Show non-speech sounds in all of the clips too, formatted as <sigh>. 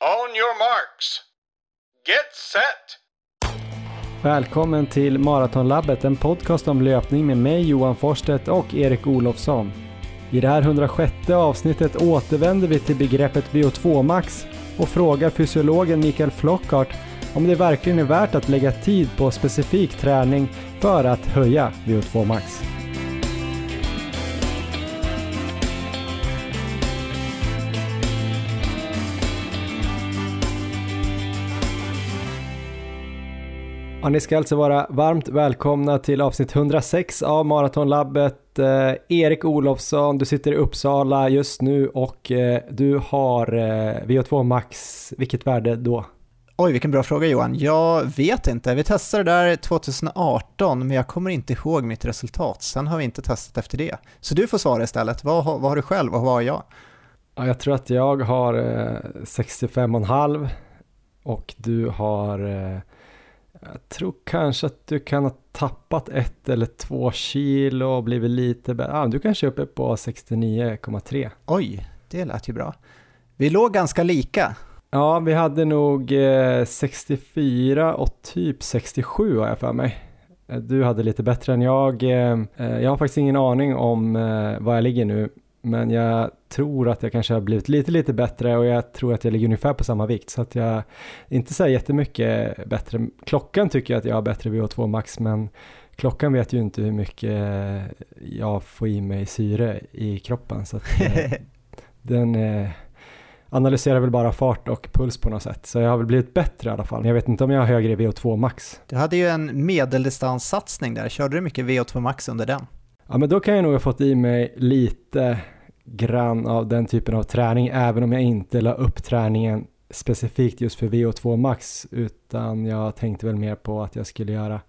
On your marks. Get set! Välkommen till Maratonlabbet, en podcast om löpning med mig Johan Forsstedt och Erik Olofsson. I det här 106 avsnittet återvänder vi till begreppet VO2 max och frågar fysiologen Mikael Flockhart om det verkligen är värt att lägga tid på specifik träning för att höja VO2 max. Ja, ni ska alltså vara varmt välkomna till avsnitt 106 av Maratonlabbet. Eh, Erik Olofsson, du sitter i Uppsala just nu och eh, du har eh, VO2 max. Vilket värde då? Oj, vilken bra fråga Johan. Jag vet inte. Vi testade det där 2018, men jag kommer inte ihåg mitt resultat. Sen har vi inte testat efter det. Så du får svara istället. Vad, har- vad har du själv och vad har jag? Ja, jag tror att jag har eh, 65,5 och du har eh, jag tror kanske att du kan ha tappat ett eller två kilo och blivit lite bättre. Ah, du kanske är uppe på 69,3. Oj, det lät ju bra. Vi låg ganska lika. Ja, vi hade nog eh, 64 och typ 67 har jag för mig. Eh, Du hade lite bättre än jag. Eh, eh, jag har faktiskt ingen aning om eh, var jag ligger nu, men jag tror att jag kanske har blivit lite, lite bättre och jag tror att jag ligger ungefär på samma vikt så att jag inte så här jättemycket bättre. Klockan tycker jag att jag har bättre VO2 max, men klockan vet ju inte hur mycket jag får i mig syre i kroppen så att eh, <laughs> den eh, analyserar väl bara fart och puls på något sätt. Så jag har väl blivit bättre i alla fall. Jag vet inte om jag har högre VO2 max. Du hade ju en medeldistanssatsning där. Körde du mycket VO2 max under den? Ja men då kan jag nog ha fått i mig lite grann av den typen av träning även om jag inte la upp träningen specifikt just för VO2 max utan jag tänkte väl mer på att jag skulle göra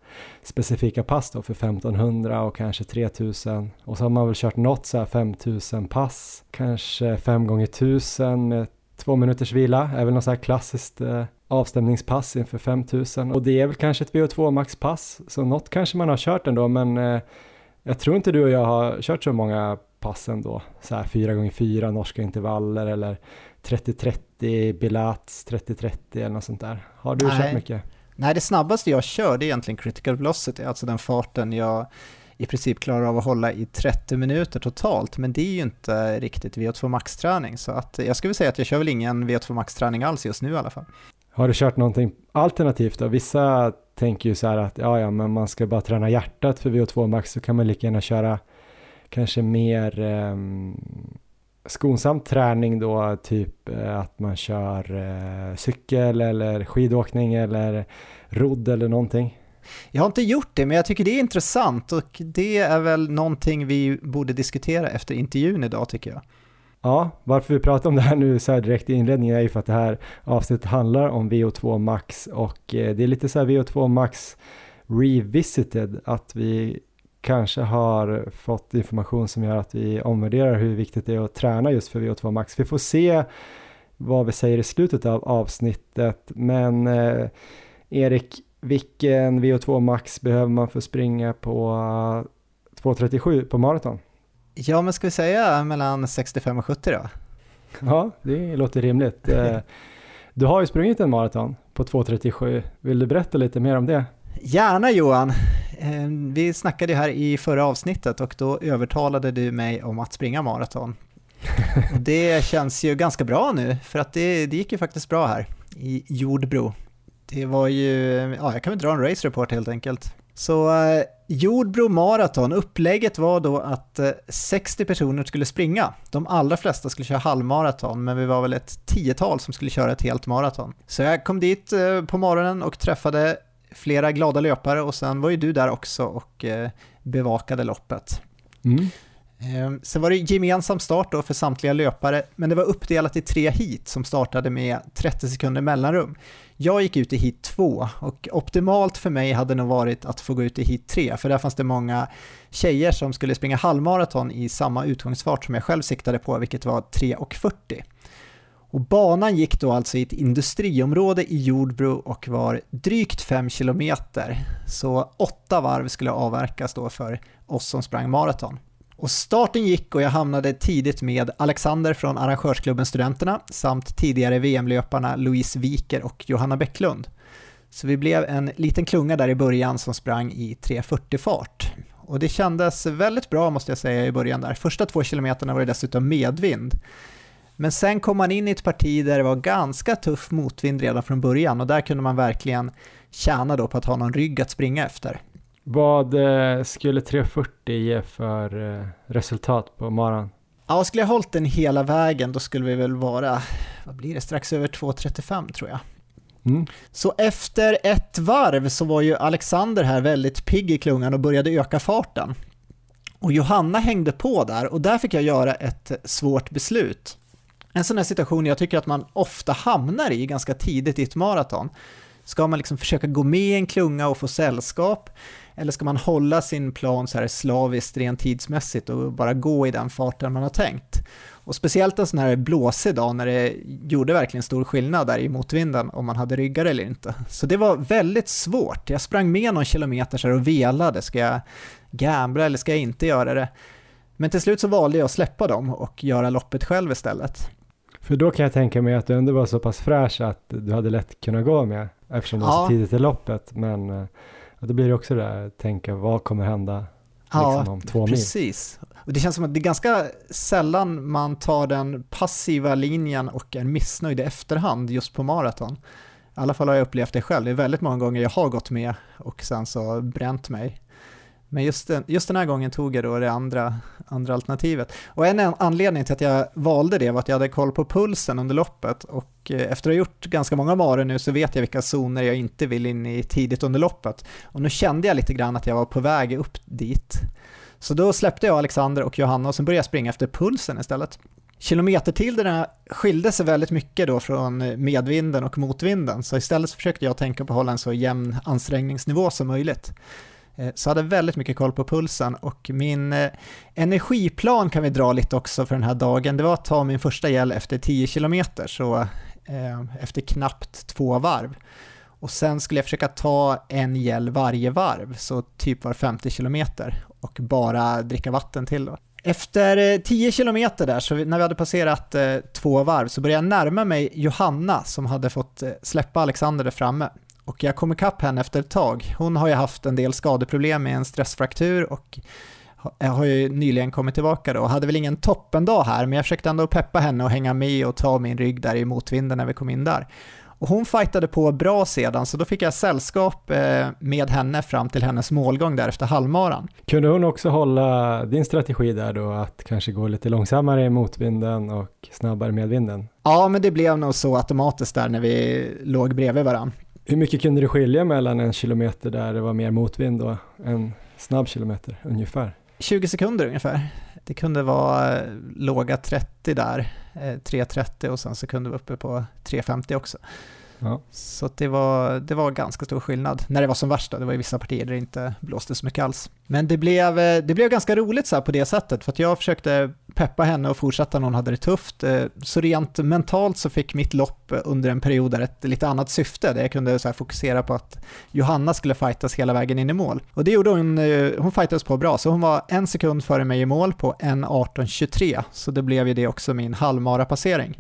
specifika pass då för 1500 och kanske 3000 och så har man väl kört något så här 5000 pass kanske 5 gånger 1000 med två minuters vila. Är väl något så här klassiskt eh, avstämningspass inför 5000 och det är väl kanske ett VO2 max pass så något kanske man har kört ändå men eh, jag tror inte du och jag har kört så många pass ändå. Så här 4 gånger 4 norska intervaller eller 30-30 bilats 30-30 eller något sånt där. Har du Nej. kört mycket? Nej, det snabbaste jag kör det är egentligen critical velocity, alltså den farten jag i princip klarar av att hålla i 30 minuter totalt, men det är ju inte riktigt VO2 max-träning, så att jag skulle säga att jag kör väl ingen VO2 max-träning alls just nu i alla fall. Har du kört någonting alternativt då? Vissa tänker ju så här att ja, ja, men man ska bara träna hjärtat för VO2 max så kan man lika gärna köra kanske mer ehm, skonsam träning då, typ eh, att man kör eh, cykel eller skidåkning eller rodd eller någonting. Jag har inte gjort det, men jag tycker det är intressant och det är väl någonting vi borde diskutera efter intervjun idag tycker jag. Ja, varför vi pratar om det här nu så här direkt i inledningen är ju för att det här avsnittet handlar om VO2 max och eh, det är lite så här VO2 max revisited, att vi kanske har fått information som gör att vi omvärderar hur viktigt det är att träna just för VO2 max. Vi får se vad vi säger i slutet av avsnittet, men eh, Erik, vilken VO2 max behöver man för att springa på eh, 2.37 på maraton? Ja, men ska vi säga mellan 65 och 70 då? Ja, det låter rimligt. <laughs> Eh, Du har ju sprungit en maraton på 2.37. Vill du berätta lite mer om det? Gärna Johan! Eh, Vi snackade ju här i förra avsnittet och då övertalade du mig om att springa maraton. <laughs> Och det känns ju ganska bra nu, för att det, det gick ju faktiskt bra här i Jordbro. Det var ju, ja jag kan väl dra en race report helt enkelt. Så eh, Jordbro Marathon, upplägget var då att eh, 60 personer skulle springa. De allra flesta skulle köra halvmaraton, men vi var väl ett tiotal som skulle köra ett helt maraton. Så jag kom dit eh, på morgonen och träffade flera glada löpare och sen var ju du där också och eh, bevakade loppet. Mm. Eh, Sen var det gemensam start då för samtliga löpare, men det var uppdelat i tre heat som startade med 30 sekunder mellanrum. Jag gick ut i heat 2 och optimalt för mig hade nog varit att få gå ut i heat 3, för där fanns det många tjejer som skulle springa halvmaraton i samma utgångsfart som jag själv siktade på, vilket var 3.40. Och banan gick då alltså i ett industriområde i Jordbro och var drygt 5 kilometer, så åtta varv skulle avverkas då för oss som sprang maraton. Och starten gick och jag hamnade tidigt med Alexander från arrangörsklubben Studenterna samt tidigare VM-löparna Louise Wiker och Johanna Bäcklund. Så vi blev en liten klunga där i början som sprang i 3.40 fart. Och det kändes väldigt bra måste jag säga i början där. Första två kilometerna var det dessutom medvind. Men sen kom man in i ett parti där det var ganska tuff motvind redan från början och där kunde man verkligen tjäna då på att ha någon rygg att springa efter. Vad eh, skulle 3.40 ge för eh, resultat på maran? Ja, skulle jag hållit den hela vägen då skulle vi väl vara, vad blir det, strax över 2.35 tror jag. Mm. Så efter ett varv så var ju Alexander här väldigt pigg i klungan och började öka farten. Och Johanna hängde på där och där fick jag göra ett svårt beslut. En sån här situation jag tycker att man ofta hamnar i ganska tidigt i ett maraton. Ska man liksom försöka gå med i en klunga och få sällskap? Eller ska man hålla sin plan så här slaviskt rent tidsmässigt och bara gå i den farten man har tänkt? Och speciellt en sån här blåsig dag när det gjorde verkligen stor skillnad där i motvinden om man hade ryggar eller inte. Så det var väldigt svårt. Jag sprang med någon kilometer så och velade. Ska jag gambla eller ska jag inte göra det? Men till slut så valde jag att släppa dem och göra loppet själv istället. För då kan jag tänka mig att du ändå var så pass fräsch att du hade lätt kunnat gå med eftersom det var så tidigt i loppet. Men eh, då blir det också det där, tänka vad kommer hända ja, liksom, om två precis. mil? precis. Och det känns som att det är ganska sällan man tar den passiva linjen och är missnöjd i efterhand just på maraton. I alla fall har jag upplevt det själv. Det är väldigt många gånger jag har gått med och sen så bränt mig. Men just den, just den här gången tog jag då det andra, andra alternativet. Och en anledning till att jag valde det var att jag hade koll på pulsen under loppet och eh, efter att ha gjort ganska många varor nu så vet jag vilka zoner jag inte vill in i tidigt under loppet. Och nu kände jag lite grann att jag var på väg upp dit. Så då släppte jag Alexander och Johanna och sen började jag springa efter pulsen istället. Kilometertiderna skilde sig väldigt mycket då från medvinden och motvinden, så istället försökte jag tänka på att hålla en så jämn ansträngningsnivå som möjligt. Eh, så jag hade väldigt mycket koll på pulsen och min eh, energiplan kan vi dra lite också för den här dagen. Det var att ta min första gel efter 10 km, så eh, efter knappt två varv. Och sen skulle jag försöka ta en gel varje varv, så typ var 50 km och bara dricka vatten till då. Efter 10 km där, så när vi hade passerat två varv, så började jag närma mig Johanna som hade fått släppa Alexander där framme och jag kom ikapp henne efter ett tag. Hon har ju haft en del skadeproblem med en stressfraktur och har ju nyligen kommit tillbaka då hade väl ingen toppendag här men jag försökte ändå peppa henne och hänga med och ta min rygg där i motvinden när vi kom in där. Och hon fightade på bra sedan så då fick jag sällskap eh, med henne fram till hennes målgång där efter halvmaran. Kunde hon också hålla din strategi där då att kanske gå lite långsammare i motvinden och snabbare med vinden? Ja men det blev nog så automatiskt där när vi låg bredvid varandra. Hur mycket kunde det skilja mellan en kilometer där det var mer motvind och en snabb kilometer ungefär? 20 sekunder ungefär. Det kunde vara eh, låga 30 där, eh, 3.30 och sen så kunde vi vara uppe på 3.50 också. Ja. Så det, var, det var ganska stor skillnad när det var som värst. Då. Det var i vissa partier där det inte blåste så mycket alls. Men det blev, eh, det blev ganska roligt så på det sättet för att jag försökte peppa henne och fortsätta när hon hade det tufft. Eh, så rent mentalt så fick mitt lopp eh, under en period där ett lite annat syfte där jag kunde så fokusera på att Johanna skulle fightas hela vägen in i mål. Och det gjorde hon, hon fightades på bra så hon var en sekund före mig i mål på 1.18.23 så det blev ju det också min halvmara passering.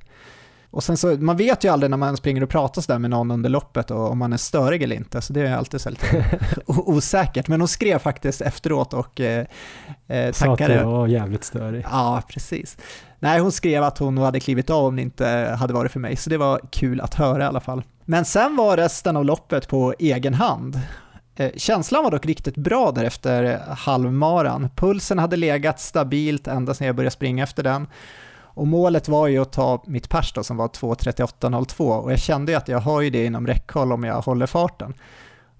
Och sen så, man vet ju aldrig när man springer och pratar sådär med någon under loppet och om man är störig eller inte, så det är alltid så lite <laughs> osäkert. Men hon skrev faktiskt efteråt och eh, tackade. Sa att du var jävligt störig. Ja, precis. Nej, hon skrev att hon hade klivit av om det inte hade varit för mig, så det var kul att höra i alla fall. Men sen var resten av loppet på egen hand. Eh, känslan var dock riktigt bra där efter halvmaran. Pulsen hade legat stabilt ända sedan jag började springa efter den och målet var ju att ta mitt pers då, som var 2.38.02 och jag kände ju att jag har ju det inom räckhåll om jag håller farten.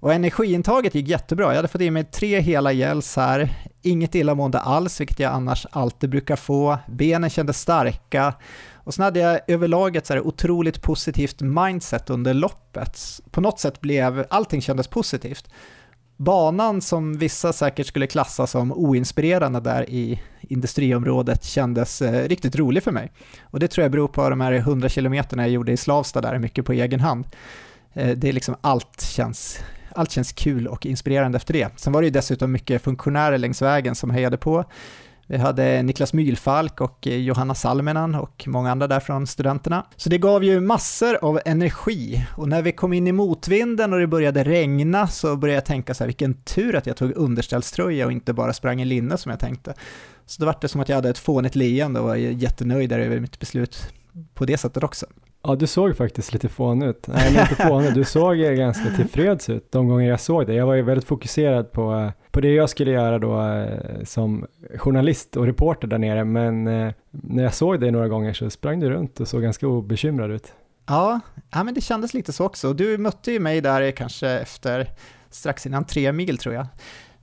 Och energiintaget gick jättebra. Jag hade fått i mig tre hela gels här, inget illamående alls, vilket jag annars alltid brukar få. Benen kändes starka och sen hade jag överlag ett så här otroligt positivt mindset under loppet. På något sätt blev allting kändes positivt banan som vissa säkert skulle klassa som oinspirerande där i industriområdet kändes eh, riktigt rolig för mig. Och det tror jag beror på de här 100 kilometerna jag gjorde i Slavstad där, mycket på egen hand. Eh, det är liksom allt känns, allt känns kul och inspirerande efter det. Sen var det ju dessutom mycket funktionärer längs vägen som hejade på. Vi hade Niklas Mylfalk och eh, Johanna Salminen och många andra där från studenterna. Så det gav ju massor av energi och när vi kom in i motvinden och det började regna så började jag tänka så här, vilken tur att jag tog underställströja och inte bara sprang i linne som jag tänkte. Så då var det som att jag hade ett fånigt leende och var jättenöjd över mitt beslut på det sättet också. Ja, du såg faktiskt lite fånig ut. Nej, inte fånig, du såg ganska tillfreds ut de gånger jag såg dig. Jag var ju väldigt fokuserad på, eh, på det jag skulle göra då eh, som journalist och reporter där nere, men eh, när jag såg dig några gånger så sprang du runt och såg ganska obekymrad ut. Ja, ja men det kändes lite så också. Du mötte ju mig där kanske efter strax innan tre mil tror jag.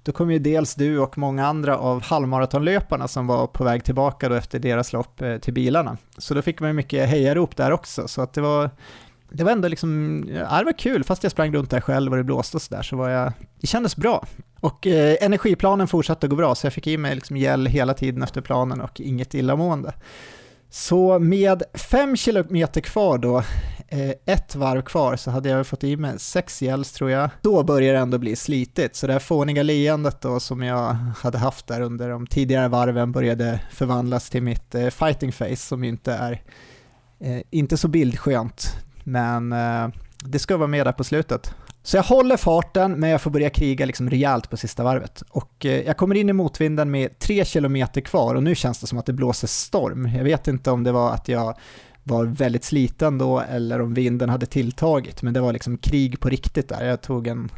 Då kom ju dels du och många andra av halvmaratonlöparna som var på väg tillbaka då efter deras lopp eh, till bilarna. Så då fick man ju mycket hejarop där också, så att det var det var ändå liksom, ja, det var kul, fast jag sprang runt där själv och det blåste och sådär så var jag, det kändes bra. Och eh, energiplanen fortsatte att gå bra, så jag fick i mig liksom gel hela tiden efter planen och inget illamående. Så med fem kilometer kvar då, Eh, ett varv kvar, så hade jag fått i mig sex gels tror jag. Då börjar det ändå bli slitigt, så det här fåniga leendet då som jag hade haft där under de tidigare varven började förvandlas till mitt eh, fighting face som ju inte är, eh, inte så bildskönt, men eh, det ska vara med där på slutet. Så jag håller farten, men jag får börja kriga liksom rejält på sista varvet. Och eh, jag kommer in i motvinden med tre kilometer kvar och nu känns det som att det blåser storm. Jag vet inte om det var att jag var väldigt sliten då eller om vinden hade tilltagit, men det var liksom krig på riktigt där. Jag tog en,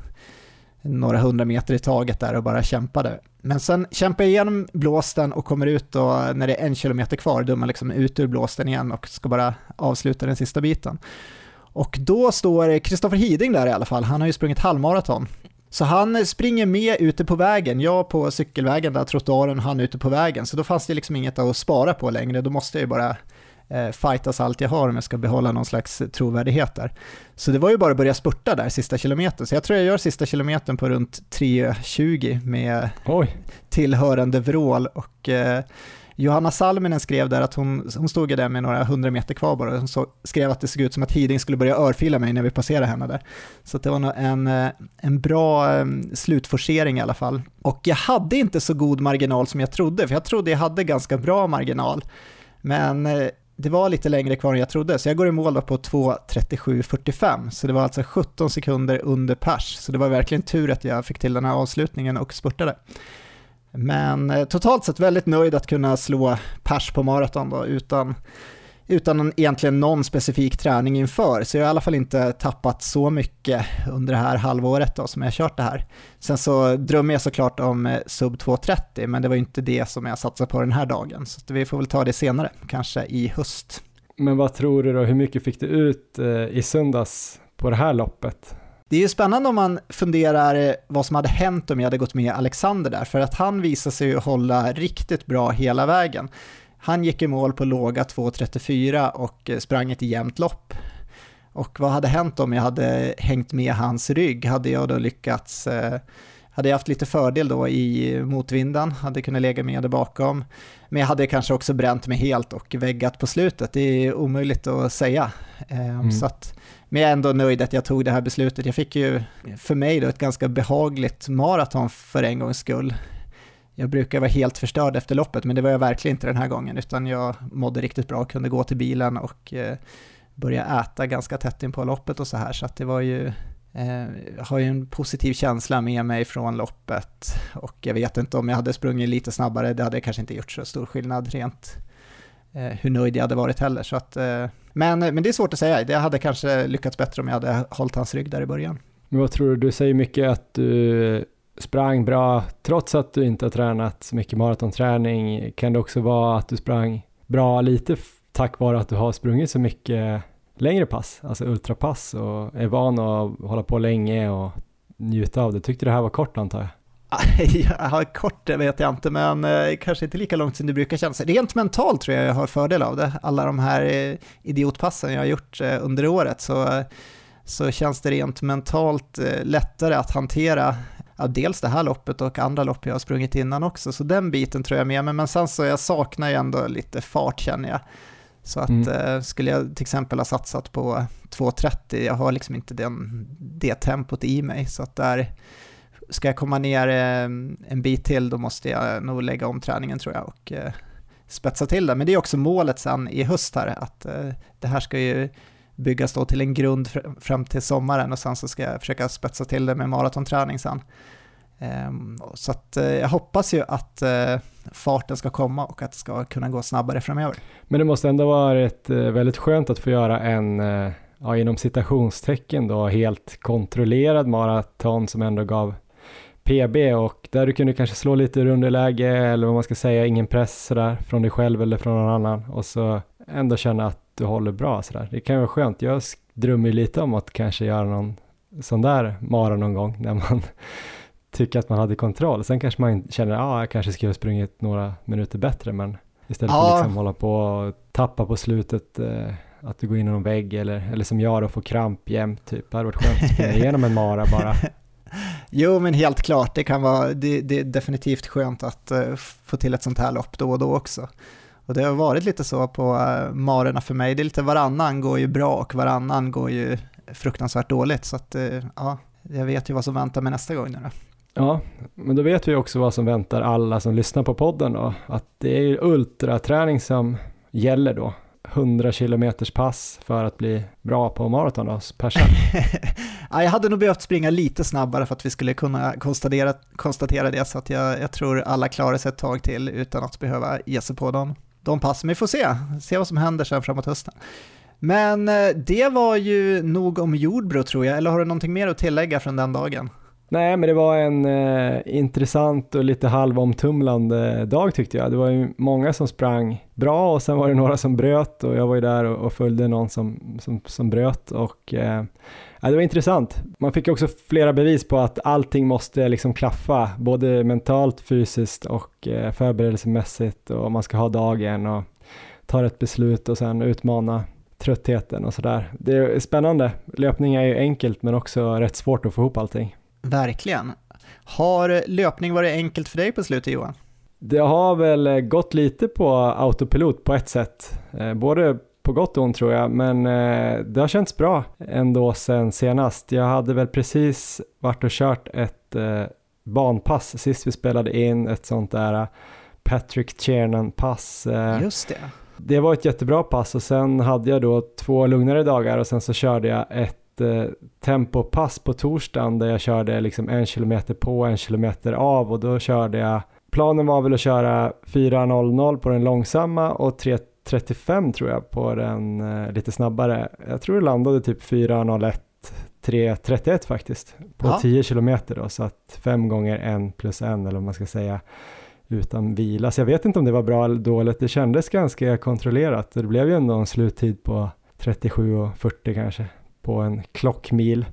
några hundra meter i taget där och bara kämpade. Men sen kämpar jag igenom blåsten och kommer ut och när det är en kilometer kvar, då är man liksom ut ur blåsten igen och ska bara avsluta den sista biten. Och då står Kristoffer Hiding där i alla fall, han har ju sprungit halvmaraton. Så han springer med ute på vägen, jag på cykelvägen där trottoaren, han ute på vägen. Så då fanns det liksom inget att spara på längre, då måste jag ju bara eh, fightas allt jag har om jag ska behålla någon slags trovärdighet där. Så det var ju bara att börja spurta där sista kilometern, så jag tror jag gör sista kilometern på runt 3.20 med Oj. tillhörande vrål och eh, Johanna Salminen skrev där att hon, hon stod där med några hundra meter kvar bara och hon skrev att det såg ut som att Hiding skulle börja örfila mig när vi passerade henne där. Så det var nog en, eh, en bra um, slutforcering i alla fall. Och jag hade inte så god marginal som jag trodde, för jag trodde jag hade ganska bra marginal. Men uh, det var lite längre kvar än jag trodde, så jag går i mål på 2.37.45, så det var alltså 17 sekunder under pers, så det var verkligen tur att jag fick till den här avslutningen och spurtade. Men eh, totalt sett väldigt nöjd att kunna slå pers på maraton då, utan, utan egentligen någon specifik träning inför. Så jag har i alla fall inte tappat så mycket under det här halvåret då, som jag har kört det här. Sen så drömmer jag såklart om eh, sub 2.30, men det var ju inte det som jag satsade på den här dagen. Så vi får väl ta det senare, kanske i höst. Men vad tror du då, hur mycket fick du ut eh, i söndags på det här loppet? Det är ju spännande om man funderar vad som hade hänt om jag hade gått med Alexander där, för att han visade sig hålla riktigt bra hela vägen. Han gick i mål på låga 2.34 och sprang ett jämnt lopp. Och vad hade hänt om jag hade hängt med hans rygg? Hade jag då lyckats, eh, hade jag haft lite fördel då i motvinden, hade kunnat lägga med där bakom. Men jag hade kanske också bränt mig helt och väggat på slutet, det är omöjligt att säga. Eh, mm. Så att men jag är ändå nöjd att jag tog det här beslutet. Jag fick ju för mig då ett ganska behagligt maraton för en gångs skull. Jag brukar vara helt förstörd efter loppet, men det var jag verkligen inte den här gången, utan jag mådde riktigt bra, och kunde gå till bilen och eh, börja äta ganska tätt in på loppet och så här, så att det var ju eh, jag har ju en positiv känsla med mig från loppet och jag vet inte om jag hade sprungit lite snabbare, det hade kanske inte gjort så stor skillnad rent eh, hur nöjd jag hade varit heller. Så att, eh, men, men det är svårt att säga, det hade kanske lyckats bättre om jag hade hållit hans rygg där i början. Men vad tror du, du säger mycket att du sprang bra trots att du inte har tränat så mycket maratonträning. Kan det också vara att du sprang bra lite tack vare att du har sprungit så mycket längre pass, alltså ultrapass och är van att hålla på länge och njuta av det. Tyckte det här var kort antar jag? <laughs> Ja, kort det vet jag inte, men eh, kanske inte lika långt som det brukar kännas. Rent mentalt tror jag jag har fördel av det. Alla de här eh, idiotpassen jag har gjort eh, under året så, så känns det rent mentalt lättare att hantera ja, dels det här loppet och andra lopp jag har sprungit innan också, så den biten tror jag med mig. Men sen så jag saknar ju ändå lite fart känner jag. Så att mm. eh, skulle jag till exempel ha satsat på 2.30, jag har liksom inte den, det tempot i mig, så att där ska jag komma ner eh, en bit till då måste jag nog lägga om träningen tror jag och eh, spetsa till det. Men det är också målet sen i höst här, att det här ska ju byggas då till en grund fram till sommaren och sen så ska jag försöka spetsa till det med maratonträning sen. Ehm, så att eh, jag hoppas ju att eh, farten ska komma och att det ska kunna gå snabbare framöver. Men det måste ändå varit eh, väldigt skönt att få göra en ja, inom citationstecken då, helt kontrollerad maraton som ändå gav PB och där du kunde kanske slå lite ur underläge eller vad man ska säga, ingen press sådär från dig själv eller från någon annan och så ändå känna att du håller bra sådär. Det kan vara skönt. Jag drömmer lite om att kanske göra någon sån där mara någon gång när man <laughs> tycker att man hade kontroll. Sen kanske man känner att ah, jag kanske skulle ha sprungit några minuter bättre men istället ja. för att liksom hålla på och tappa på slutet eh, att du går in i någon vägg eller, eller som jag då får kramp jämt typ. Det hade varit skönt att springa igenom en mara bara. <laughs> Jo, men helt klart, det kan vara, det, det är definitivt skönt att uh, få till ett sånt här lopp då och då också. Och det har varit lite så på uh, marorna för mig, det är lite varannan går ju bra och varannan går ju fruktansvärt dåligt, så att uh, ja, jag vet ju vad som väntar mig nästa gång nu då. Ja, men då vet vi också vad som väntar alla som lyssnar på podden då, att det är ultraträning som gäller då. 100 kilometers pass för att bli bra på maraton då, per <laughs> ja, Jag hade nog behövt springa lite snabbare för att vi skulle kunna konstatera, konstatera det, så att jag, jag tror alla klarar sig ett tag till utan att behöva ge sig på dem. De passen, vi får se, se vad som händer sen framåt hösten. Men eh, det var ju nog om Jordbro tror jag, eller har du någonting mer att tillägga från den dagen? Nej, men det var en eh, intressant och lite halvomtumlande dag tyckte jag. Det var ju många som sprang bra och sen var det några som bröt och jag var ju där och, och följde någon som, som, som bröt och eh, det var intressant. Man fick också flera bevis på att allting måste liksom klaffa, både mentalt, fysiskt och eh, förberedelsemässigt och man ska ha dagen och ta ett beslut och sen utmana tröttheten och sådär. Det är spännande. Löpning är ju enkelt men också rätt svårt att få ihop allting. Verkligen. Har löpning varit enkelt för dig på slutet Johan? Det har väl gått lite på autopilot på ett sätt, eh, både på gott och ont tror jag, men eh, det har känts bra ändå sen senast. Jag hade väl precis varit och kört ett eh, banpass sist vi spelade in ett sånt där Patrick Tiernan-pass. Just det. Det var ett jättebra pass och sen hade jag då två lugnare dagar och sen så körde jag ett eh, tempopass på torsdagen där jag körde liksom en kilometer på, en kilometer av och då körde jag, planen var väl att köra 4.00 på den långsamma och 3.35 tror jag på den eh, lite snabbare. Jag tror det landade typ 4.01 3.31 faktiskt på ja. 10 kilometer då så att fem gånger en plus en eller vad man ska säga utan vila. Så jag vet inte om det var bra eller dåligt. Det kändes ganska kontrollerat. Det blev ju ändå en sluttid på 37 och 40 kanske på en klockmil.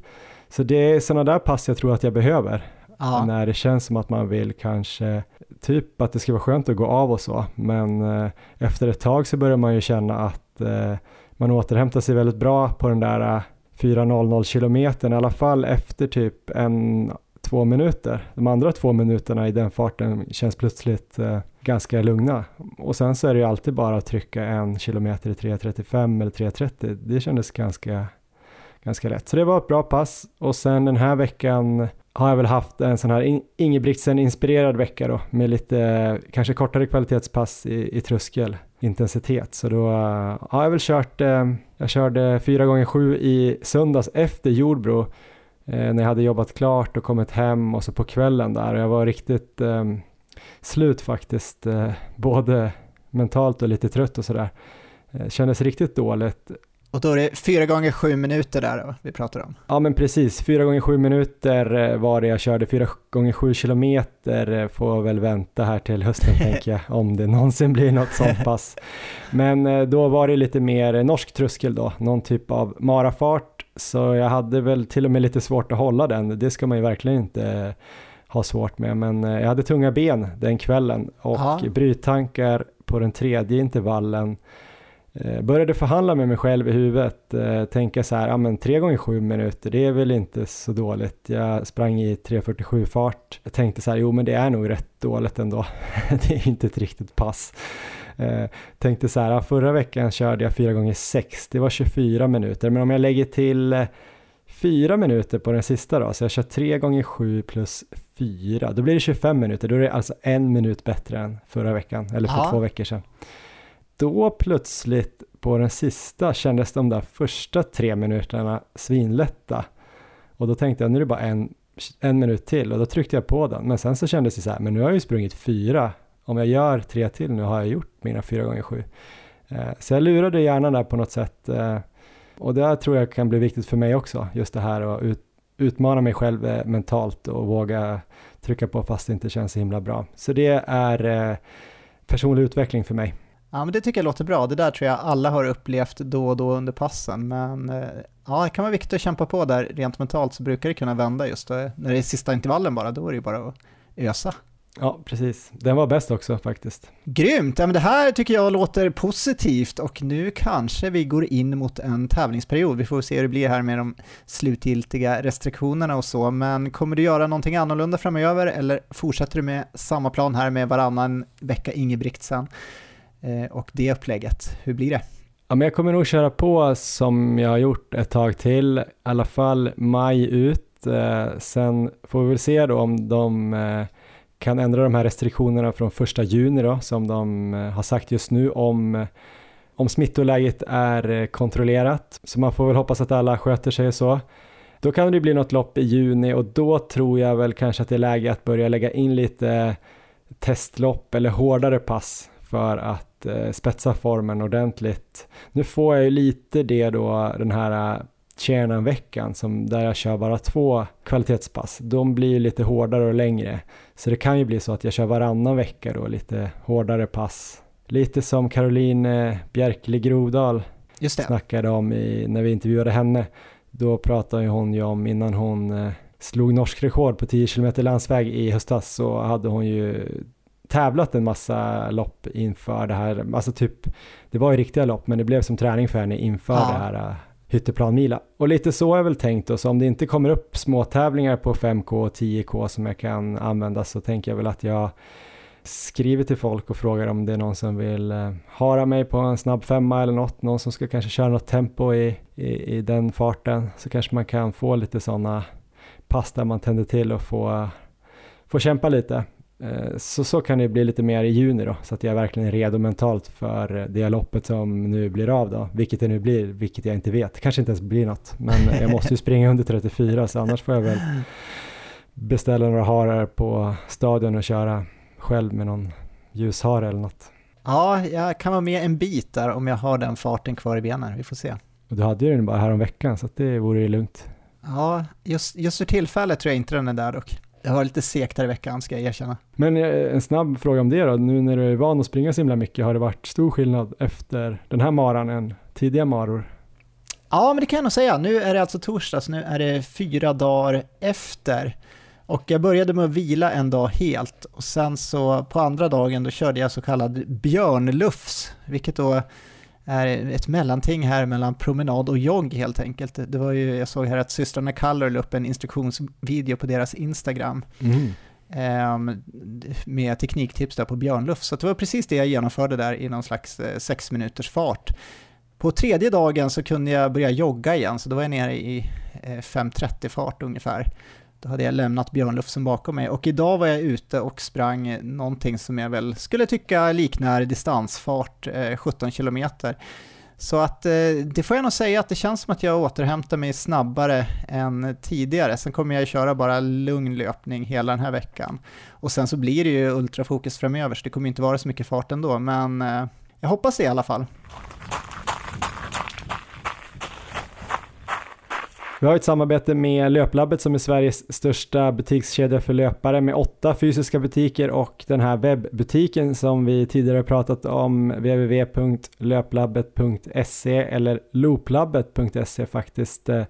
Så det är sådana där pass jag tror att jag behöver. Ja. Eh, när det känns som att man vill kanske, typ att det ska vara skönt att gå av och så, men eh, efter ett tag så börjar man ju känna att eh, man återhämtar sig väldigt bra på den där eh, 4.00 kilometern, i alla fall efter typ en, två minuter. De andra två minuterna i den farten känns plötsligt eh, ganska lugna. Och sen så är det ju alltid bara att trycka en kilometer i 3.35 eller 3.30. Det kändes ganska ganska lätt. Så det var ett bra pass och sen den här veckan har jag väl haft en sån här Ingebrigtsen-inspirerad vecka då med lite eh, kanske kortare kvalitetspass i, i tröskel intensitet. Så då eh, ja, jag har väl kört, eh, jag körde fyra gånger sju i söndags efter Jordbro eh, när jag hade jobbat klart och kommit hem och så på kvällen där och jag var riktigt eh, slut faktiskt, eh, både mentalt och lite trött och sådär. Kändes riktigt dåligt och då är det fyra gånger sju minuter där vi pratar om? Ja men precis, fyra gånger sju minuter eh, var det jag körde, fyra gånger sju kilometer eh, får väl vänta här till hösten <laughs> tänker jag, om det någonsin blir något sånt <laughs> pass. Men eh, då var det lite mer norsk tröskel då, någon typ av marafart, så jag hade väl till och med lite svårt att hålla den, det ska man ju verkligen inte ha svårt med, men jag hade tunga ben den kvällen och Aha. bryttankar på den tredje intervallen började förhandla med mig själv i huvudet, eh, tänka så här, ja men 3 gånger 7 minuter, det är väl inte så dåligt. Jag sprang i 3.47 fart. Jag tänkte så här, jo men det är nog rätt dåligt ändå. <laughs> det är inte ett riktigt pass. Eh, tänkte så här, förra veckan körde jag 4 gånger 6, det var 24 minuter, men om jag lägger till fyra minuter på den sista då, så jag kör tre gånger sju plus fyra. Då blir det 25 minuter, då är det alltså en minut bättre än förra veckan, eller för Ja. två veckor sedan. Då plötsligt på den sista kändes de där första tre minuterna svinlätta. Och då tänkte jag, nu är det bara en, en minut till och då tryckte jag på den. Men sen så kändes det så här, men nu har jag ju sprungit fyra. Om jag gör tre till nu har jag gjort mina fyra gånger sju. Eh, så jag lurade hjärnan där på något sätt. Eh, och det tror jag kan bli viktigt för mig också, just det här att ut, utmana mig själv eh, mentalt och våga trycka på fast det inte känns så himla bra. Så det är personlig utveckling för mig. Ja, men det tycker jag låter bra. Det där tror jag alla har upplevt då och då under passen. Men eh, ja, det kan vara viktigt att kämpa på där rent mentalt så brukar det kunna vända just då. När det är sista intervallen bara, då är det ju bara att ösa. Ja, precis. Den var bäst också faktiskt. Grymt! Ja, men det här tycker jag låter positivt och nu kanske vi går in mot en tävlingsperiod. Vi får se hur det blir här med de slutgiltiga restriktionerna och så, men kommer du göra någonting annorlunda framöver eller fortsätter du med samma plan här med varannan vecka Ingebrigtsen eh, Eh, och det upplägget? Hur blir det? Ja, men jag kommer nog köra på som jag har gjort ett tag till, i alla fall maj ut. Eh, sen får vi väl se då om de eh, kan ändra de här restriktionerna från första juni då, som de har sagt just nu om, om smittoläget är kontrollerat. Så man får väl hoppas att alla sköter sig och så. Då kan det bli något lopp i juni och då tror jag väl kanske att det är läge att börja lägga in lite testlopp eller hårdare pass för att eh, spetsa formen ordentligt. Nu får jag ju lite det då den här eh, Tjärnan-veckan som där jag kör bara två kvalitetspass. De blir ju lite hårdare och längre. Så det kan ju bli så att jag kör varannan vecka då lite hårdare pass. Lite som Caroline eh, Bjerkeli Grodal Just det. snackade om i, när vi intervjuade henne. Då pratade ju hon ju om innan hon eh, slog norsk rekord på 10 km landsväg i höstas så hade hon ju tävlat en massa lopp inför det här, alltså typ, det var ju riktiga lopp men det blev som träning för henne inför Ja. det här uh, Hytteplanmila. Och lite så är väl tänkt då, så om det inte kommer upp små tävlingar på 5K och 10K som jag kan använda så tänker jag väl att jag skriver till folk och frågar om det är någon som vill eh, hara mig på en snabb femma eller något, någon som ska kanske köra något tempo i, i, i den farten, så kanske man kan få lite sådana pass där man tänder till och få, få kämpa lite. Eh, Så, så kan det bli lite mer i juni då, så att jag verkligen är redo mentalt för det loppet som nu blir av då, vilket det nu blir, vilket jag inte vet, kanske inte ens blir något, men <laughs> jag måste ju springa under 34 så annars får jag väl beställa några harar på stadion och köra själv med någon ljushare eller något. Ja, jag kan vara med en bit där om jag har den farten kvar i benen. Vi får se. Du hade ju den bara här om veckan så det vore ju lugnt. Ja, just, just för tillfället tror jag inte den är där dock. Det var lite segt här i veckan ska jag erkänna. Men eh, en snabb fråga om det då, nu när du är van att springa så himla mycket, har det varit stor skillnad efter den här maran än tidiga maror? Ja, men det kan jag nog säga. Nu är det alltså torsdag, så nu är det fyra dagar efter. Och jag började med att vila en dag helt och sen så på andra dagen då körde jag så kallad björnlufs, vilket då är ett mellanting här mellan promenad och jogg helt enkelt. Det var ju, jag såg här att systrarna Color la upp en instruktionsvideo på deras Instagram Mm. ehm, med tekniktips där på björnlufs. Så det var precis det jag genomförde där i någon slags eh, sex minuters fart. På tredje dagen så kunde jag börja jogga igen, så då var jag nere i eh, 5.30 fart ungefär. Då hade jag lämnat björnlufsen bakom mig och idag var jag ute och sprang någonting som jag väl skulle tycka liknar distansfart, eh, 17 kilometer. Så att eh, det får jag nog säga att det känns som att jag återhämtar mig snabbare än tidigare. Sen kommer jag köra bara lugn löpning hela den här veckan. Och sen så blir det ju ultrafokus framöver, så det kommer inte vara så mycket fart ändå, men eh, jag hoppas det i alla fall. Vi har ett samarbete med Löplabbet som är Sveriges största butikskedja för löpare med åtta fysiska butiker och den här webbutiken som vi tidigare pratat om www.löplabbet.se eller looplabbet.se faktiskt eh,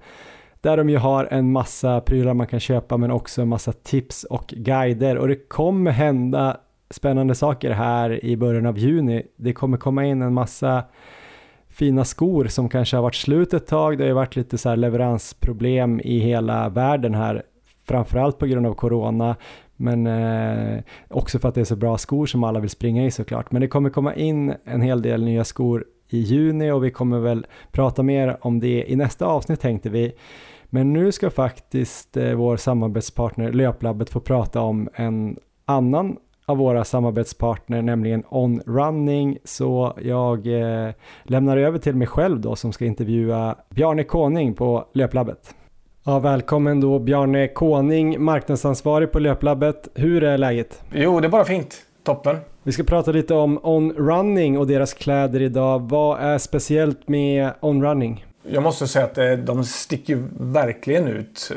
där de ju har en massa prylar man kan köpa men också en massa tips och guider och det kommer hända spännande saker här i början av juni. Det kommer komma in en massa fina skor som kanske har varit slut ett tag. Det har ju varit lite så här leveransproblem i hela världen här, framförallt på grund av corona, men eh, också för att det är så bra skor som alla vill springa i såklart. Men det kommer komma in en hel del nya skor i juni och vi kommer väl prata mer om det i nästa avsnitt tänkte vi. Men nu ska faktiskt eh, vår samarbetspartner Löplabbet få prata om en annan av våra samarbetspartner, nämligen On Running. Så jag eh, lämnar över till mig själv då som ska intervjua Bjarne Koning på Löplabbet. Ja, välkommen då Bjarne Koning, marknadsansvarig på Löplabbet. Hur är läget? Jo, det är bara fint. Toppen. Vi ska prata lite om On Running och deras kläder idag. Vad är speciellt med On Running? Jag måste säga att eh, de sticker verkligen ut.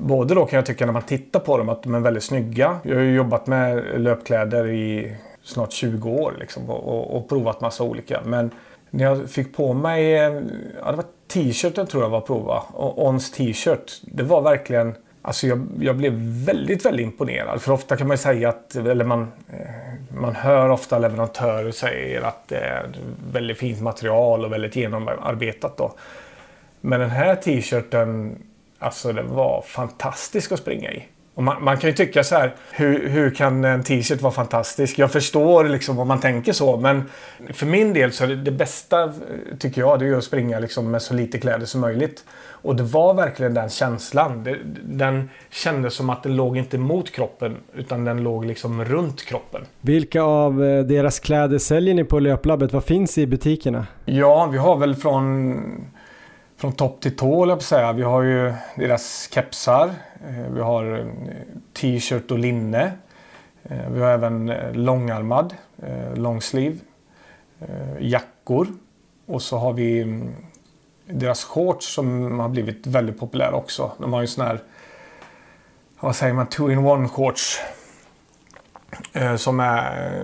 Både då kan jag tycka när man tittar på dem att de är väldigt snygga. Jag har ju jobbat med löpkläder i snart 20 år liksom och, och provat massa olika. Men när jag fick på mig, eh, ja det var t-shirten tror jag var prova. Ons t-shirt. Det var verkligen Alltså jag, jag, blev väldigt, väldigt imponerad. För ofta kan man ju säga att, eller man, eh, man hör ofta leverantörer säga att det är väldigt fint material och väldigt genomarbetat. Då. Men den här t-shirten, alltså den var fantastisk att springa i. Man, man, kan ju tycka så här, hur, hur kan en t-shirt vara fantastisk? Jag förstår liksom om man tänker så, men för min del så är det, det bästa, tycker jag, det är att springa liksom med så lite kläder som möjligt. Och det var verkligen den känslan. Det, den kändes som att den låg inte mot kroppen utan den låg liksom runt kroppen. Vilka av eh, deras kläder säljer ni på Löplabbet? Vad finns i butikerna? Ja, vi har väl från, från topp till tå, jag säga. Vi har ju deras kepsar. Eh, vi har eh, t-shirt och linne. Eh, vi har även långarmad, longsleeve, jackor. Och så har vi mm, deras shorts som har blivit väldigt populära också. De har ju sån här, vad säger man, two-in-one shorts. Eh, som är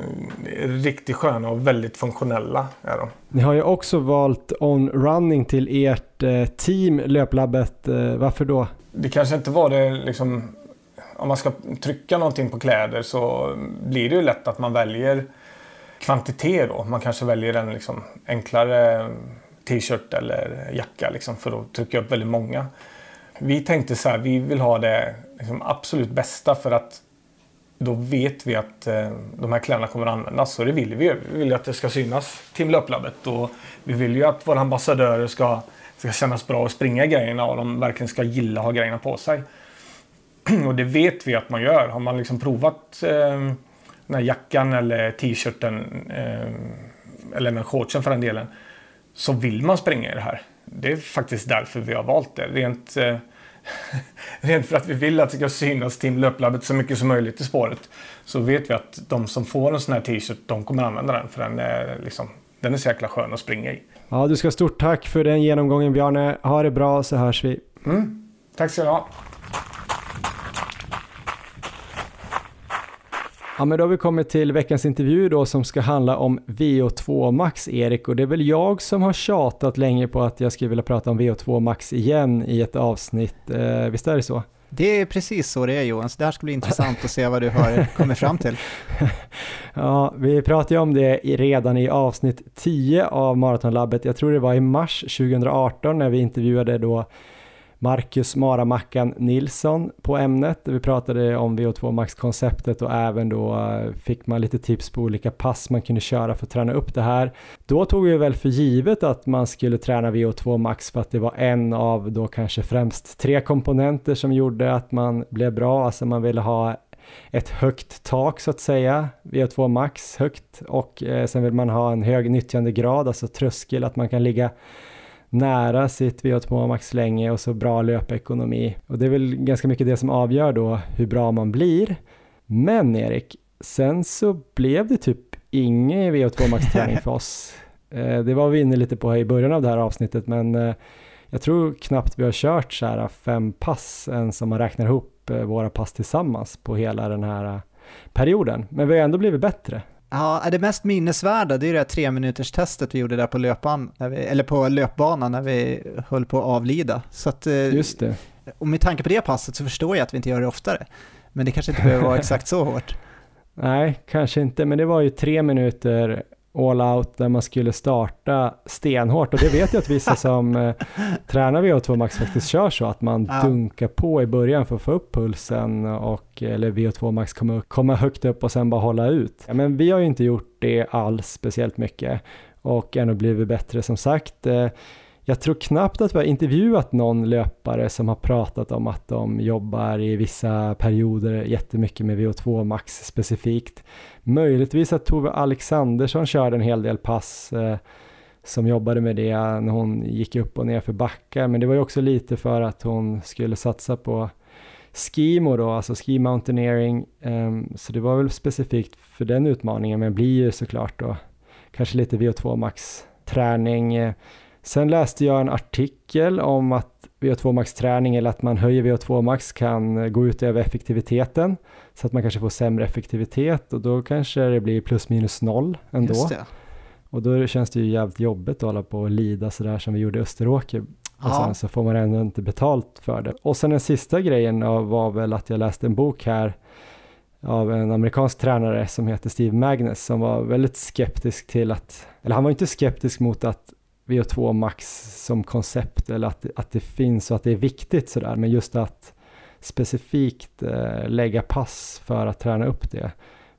riktigt sköna och väldigt funktionella. Är de. Ni har ju också valt On Running till ert eh, team Löplabbet. Eh, varför då? Det kanske inte var det liksom... Om man ska trycka någonting på kläder så blir det ju lätt att man väljer kvantitet då. Man kanske väljer en liksom enklare t-shirt eller jacka liksom, för att trycka upp väldigt många. Vi tänkte så här, vi vill ha det liksom, absolut bästa för att då vet vi att eh, de här kläderna kommer att användas och det vill vi ju. Vi vill ju att det ska synas till Löplabbet och vi vill ju att våra ambassadörer ska, ska kännas bra och springa grejerna och de verkligen ska gilla att ha grejerna på sig. <clears throat> och det vet vi att man gör. Har man liksom provat eh, den här jackan eller t-shirten eh, eller den shortsen för den delen så vill man springa i det här. Det är faktiskt därför vi har valt det. Rent, eh, <laughs> rent för att vi vill att det ska synas Team Löplabbet så mycket som möjligt i spåret. Så vet vi att de som får en sån här t-shirt, de kommer använda den för den är, liksom, den är så jäkla skön att springa i. Ja, du ska ha stort tack för den genomgången Bjarne. Ha det bra så hörs vi. Mm. Tack ska du ha. Ja men då har vi kommit till veckans intervju då som ska handla om VO2 Max Erik och det är väl jag som har tjatat länge på att jag skulle vilja prata om VO2 Max igen i ett avsnitt. Eh, visst är det så? Det är precis så det är Johan, så det här ska bli intressant att se vad du har kommit fram till. <laughs> ja, vi pratade ju om det redan i avsnitt 10 av Maratonlabbet. Jag tror det var i mars 2018 när vi intervjuade då Marcus Maramackan Nilsson på ämnet. Vi pratade om VO2 Max-konceptet och även då eh, fick man lite tips på olika pass man kunde köra för att träna upp det här. Då tog vi väl för givet att man skulle träna VO2 Max för att det var en av då kanske främst tre komponenter som gjorde att man blev bra, alltså man ville ha ett högt tak så att säga, VO2 max högt och eh, sen vill man ha en hög nyttjandegrad, alltså tröskel, att man kan ligga nära sitt VO2 max länge och så bra löpekonomi. Och det är väl ganska mycket det som avgör då hur bra man blir. Men Erik, sen så blev det typ ingen VO2 max-träning för oss. <laughs> Eh, det var vi inne lite på i början av det här avsnittet, men eh, jag tror knappt vi har kört så här fem pass än som man räknar ihop eh, våra pass tillsammans på hela den här perioden. Men vi har ändå blivit bättre. Ja, det mest minnesvärda det är det här tre minuters testet vi gjorde där på löpan, vi, eller på löpbanan när vi höll på att avlida. Så att, eh, Just det. Och med tanke på det passet så förstår jag att vi inte gör det oftare. Men det kanske inte behöver vara <laughs> exakt så hårt. Nej, kanske inte, men det var ju tre minuter all out där man skulle starta stenhårt och det vet jag att vissa <laughs> som eh, tränar VO2 Max faktiskt kör så att man ja. dunkar på i början för att få upp pulsen och eller VO2 Max kommer komma högt upp och sen bara hålla ut. Ja, men vi har ju inte gjort det alls speciellt mycket och ändå blivit bättre som sagt. Eh, jag tror knappt att vi har intervjuat någon löpare som har pratat om att de jobbar i vissa perioder jättemycket med VO2 max specifikt. Möjligtvis att Tove Alexandersson körde en hel del pass eh, som jobbade med det när hon gick upp och ner för backar, men det var ju också lite för att hon skulle satsa på skimo då, alltså ski mountaineering, um, så det var väl specifikt för den utmaningen, men blir ju såklart då kanske lite VO2 max träning. Sen läste jag en artikel om att VO2 max träning eller att man höjer VO2 max kan gå ut över effektiviteten så att man kanske får sämre effektivitet och då kanske det blir plus minus noll ändå. Och då känns det ju jävligt jobbigt att hålla på och lida sådär som vi gjorde i Österåker. Och ja. sen så får man ändå inte betalt för det. Och sen den sista grejen var väl att jag läste en bok här av en amerikansk tränare som heter Steve Magnus som var väldigt skeptisk till att, eller han var inte skeptisk mot att VO2 max som koncept eller att, att det finns och att det är viktigt sådär, men just att specifikt eh, lägga pass för att träna upp det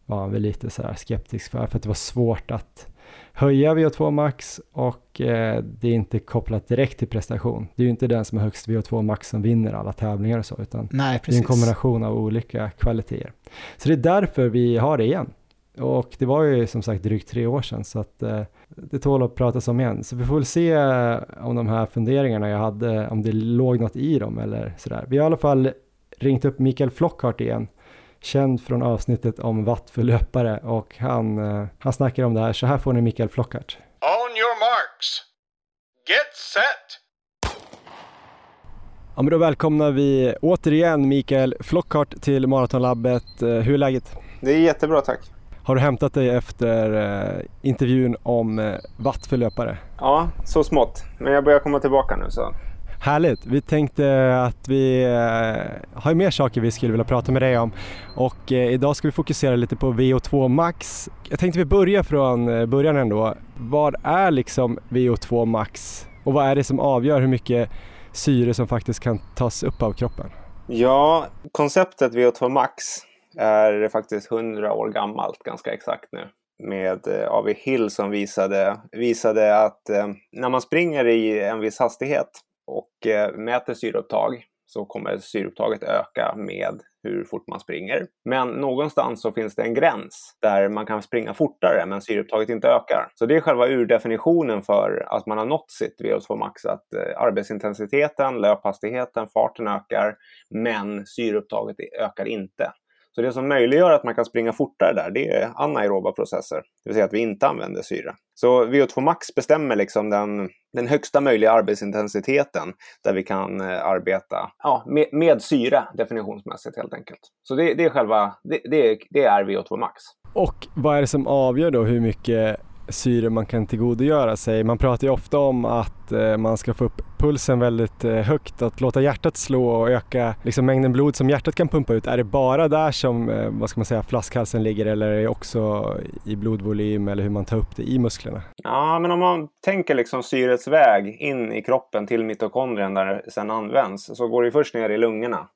var han väl lite sådär skeptisk för, för att det var svårt att höja VO2 max och eh, det är inte kopplat direkt till prestation. Det är ju inte den som har högst VO2 max som vinner alla tävlingar och så, utan Nej, det är en kombination av olika kvaliteter. Så det är därför vi har det igen. Och det var ju som sagt drygt tre år sedan så att eh, det tål att pratas om igen. Så vi får väl se eh, om de här funderingarna jag hade, om det låg något i dem eller sådär. Vi har i alla fall ringt upp Mikael Flockhart igen känd från avsnittet om watt för löpare och han, eh, han snackar om det här. Så här får ni Mikael Flockart. On your marks. Get set. Ja, men då välkomnar vi återigen Mikael Flockhart till Maratonlabbet. Eh, hur är läget? Det är jättebra tack. Har du hämtat dig efter eh, intervjun om eh, watt för löpare? Ja, så smått. Men jag börjar komma tillbaka nu så Härligt! Vi tänkte att vi eh, har mer saker vi skulle vilja prata med dig om och idag ska vi fokusera lite på VO2 Max. Jag tänkte vi börjar från början ändå. Vad är liksom VO2 Max och vad är det som avgör hur mycket syre som faktiskt kan tas upp av kroppen? Ja, konceptet VO2 Max är faktiskt 100 år gammalt ganska exakt nu med eh, A.V. Hill som visade, visade att eh, när man springer i en viss hastighet och eh, mäter syreupptag så kommer syreupptaget öka med hur fort man springer. Men någonstans så finns det en gräns där man kan springa fortare men syreupptaget inte ökar. Så det är själva urdefinitionen för att man har nått sitt VO2 max, att eh, arbetsintensiteten, löphastigheten, farten ökar men syreupptaget ökar inte. Så det som möjliggör att man kan springa fortare där, det är anaeroba processer, det vill säga att vi inte använder syre. Så VO2 max bestämmer liksom den, den högsta möjliga arbetsintensiteten där vi kan eh, arbeta ja, med, med syre definitionsmässigt helt enkelt. Så det, det är själva, det, det, det är VO2 max. Och vad är det som avgör då hur mycket syre man kan tillgodogöra sig. Man pratar ju ofta om att eh, man ska få upp pulsen väldigt eh, högt, att låta hjärtat slå och öka liksom, mängden blod som hjärtat kan pumpa ut. Är det bara där som eh, vad ska man säga, flaskhalsen ligger eller är det också i blodvolym eller hur man tar upp det i musklerna? Ja, men om man tänker liksom syrets väg in i kroppen till mitokondrien där det sedan används så går det först ner i lungorna.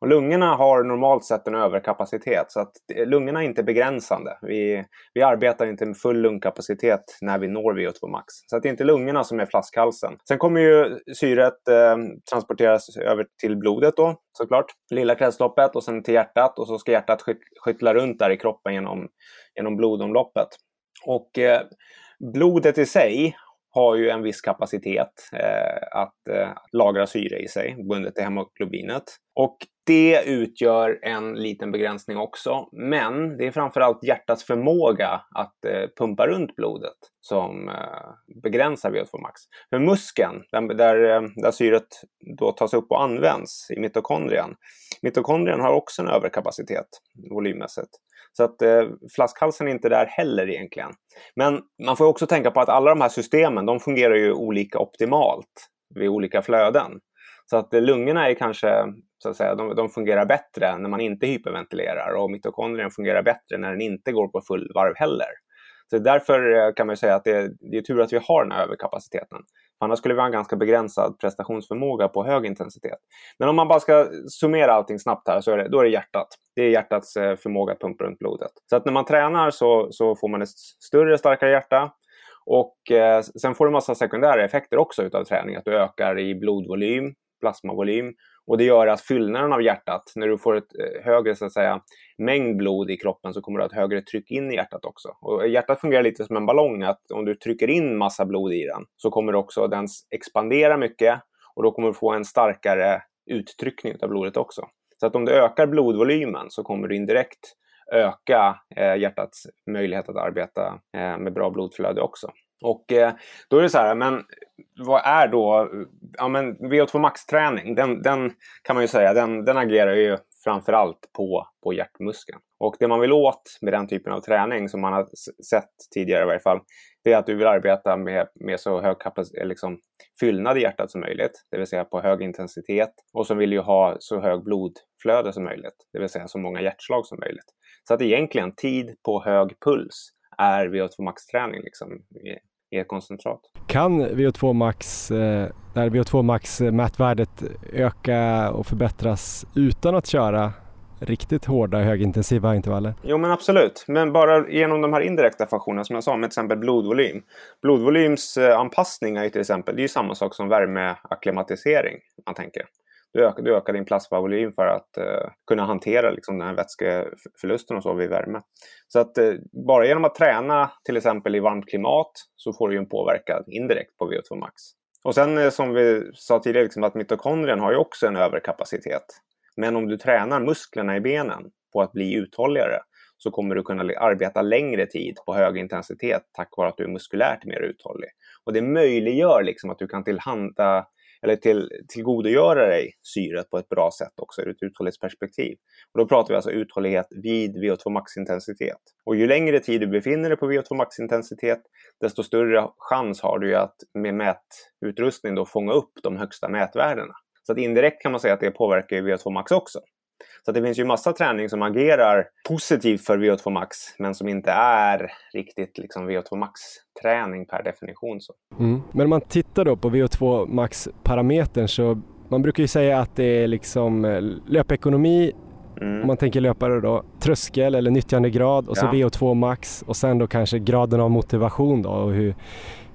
Och lungorna har normalt sett en överkapacitet så att lungorna är inte begränsande. Vi, vi arbetar inte med full lungkapacitet när vi når VO2 max. Så att det är inte lungorna som är flaskhalsen. Sen kommer ju syret eh, transporteras över till blodet då såklart. Lilla kretsloppet och sen till hjärtat och så ska hjärtat skyttla runt där i kroppen genom, genom blodomloppet. Och eh, blodet i sig har ju en viss kapacitet eh, att eh, lagra syre i sig, bundet till hemoglobinet. Och det utgör en liten begränsning också, men det är framförallt hjärtats förmåga att eh, pumpa runt blodet som eh, begränsar VO2 max. För muskeln, där, där, där syret då tas upp och används i mitokondrien, mitokondrien har också en överkapacitet volymmässigt. Så att eh, flaskhalsen är inte där heller egentligen. Men man får också tänka på att alla de här systemen, de fungerar ju olika optimalt vid olika flöden. Så att eh, lungorna är kanske, så att säga, de, de fungerar bättre när man inte hyperventilerar och mitokondrien fungerar bättre när den inte går på full varv heller. Så därför eh, kan man säga att det, det är tur att vi har den här överkapaciteten. För annars skulle vi ha en ganska begränsad prestationsförmåga på hög intensitet. Men om man bara ska summera allting snabbt här så är det, då är det hjärtat. Det är hjärtats eh, förmåga att pumpa runt blodet. Så att när man tränar så, så får man ett större, starkare hjärta Och eh, sen får du massa sekundära effekter också utav träning. Att du ökar i blodvolym, plasmavolym. Och det gör att fyllnaden av hjärtat, när du får ett eh, högre så att säga, mängd blod i kroppen så kommer du ha ett högre tryck in i hjärtat också. Och hjärtat fungerar lite som en ballong, att om du trycker in massa blod i den så kommer också den expandera mycket och då kommer du få en starkare uttryckning av blodet också. Så att om du ökar blodvolymen så kommer du indirekt öka eh, hjärtats möjlighet att arbeta eh, med bra blodflöde också. Och eh, då är det så här, men vad är då ja, men VO2 max-träning? Den, den, kan man ju säga, den, den agerar ju framförallt på, på hjärtmuskeln. Och det man vill åt med den typen av träning, som man har sett tidigare i varje fall, det är att du vill arbeta med, med så hög eh, liksom, fyllnad i hjärtat som möjligt, det vill säga på hög intensitet. Och så vill du ha så hög blodflöde som möjligt, det vill säga så många hjärtslag som möjligt. Så att egentligen tid på hög puls är VO2 max-träning liksom, i, i ett koncentrat. Kan VO2 max, eh, där VO2 max mätvärdet öka och förbättras utan att köra riktigt hårda högintensiva intervaller? Jo men absolut, men bara genom de här indirekta faktorerna som jag sa, med till exempel blodvolym. Blodvolymsanpassning är ju till exempel, det är ju samma sak som värmeakklimatisering, man tänker. Du ökar, du ökar din plasmavolym för att eh, kunna hantera liksom, den här vätskeförlusten och så vid värme. Så att eh, bara genom att träna till exempel i varmt klimat så får du ju en påverkan indirekt på VO2 max. Och sen eh, som vi sa tidigare, liksom, att mitokondrien har ju också en överkapacitet. Men om du tränar musklerna i benen på att bli uthålligare så kommer du kunna arbeta längre tid på hög intensitet tack vare att du är muskulärt mer uthållig. Och det möjliggör liksom att du kan tillhanda eller till, tillgodogöra dig syret på ett bra sätt också ur ett uthållighetsperspektiv. Och då pratar vi alltså uthållighet vid VO2 maxintensitet. Och ju längre tid du befinner dig på VO2 maxintensitet, desto större chans har du att med mätutrustning då fånga upp de högsta mätvärdena. Så att indirekt kan man säga att det påverkar VO2 max också. Så det finns ju massa träning som agerar positivt för VO2 max men som inte är riktigt liksom VO2 max-träning per definition. Så. Mm. Men om man tittar då på VO2 max-parametern så man brukar ju säga att det är liksom eh, löpekonomi Mm. Om man tänker löpare då, tröskel eller nyttjandegrad och ja. så VO2 max och sen då kanske graden av motivation då och hur,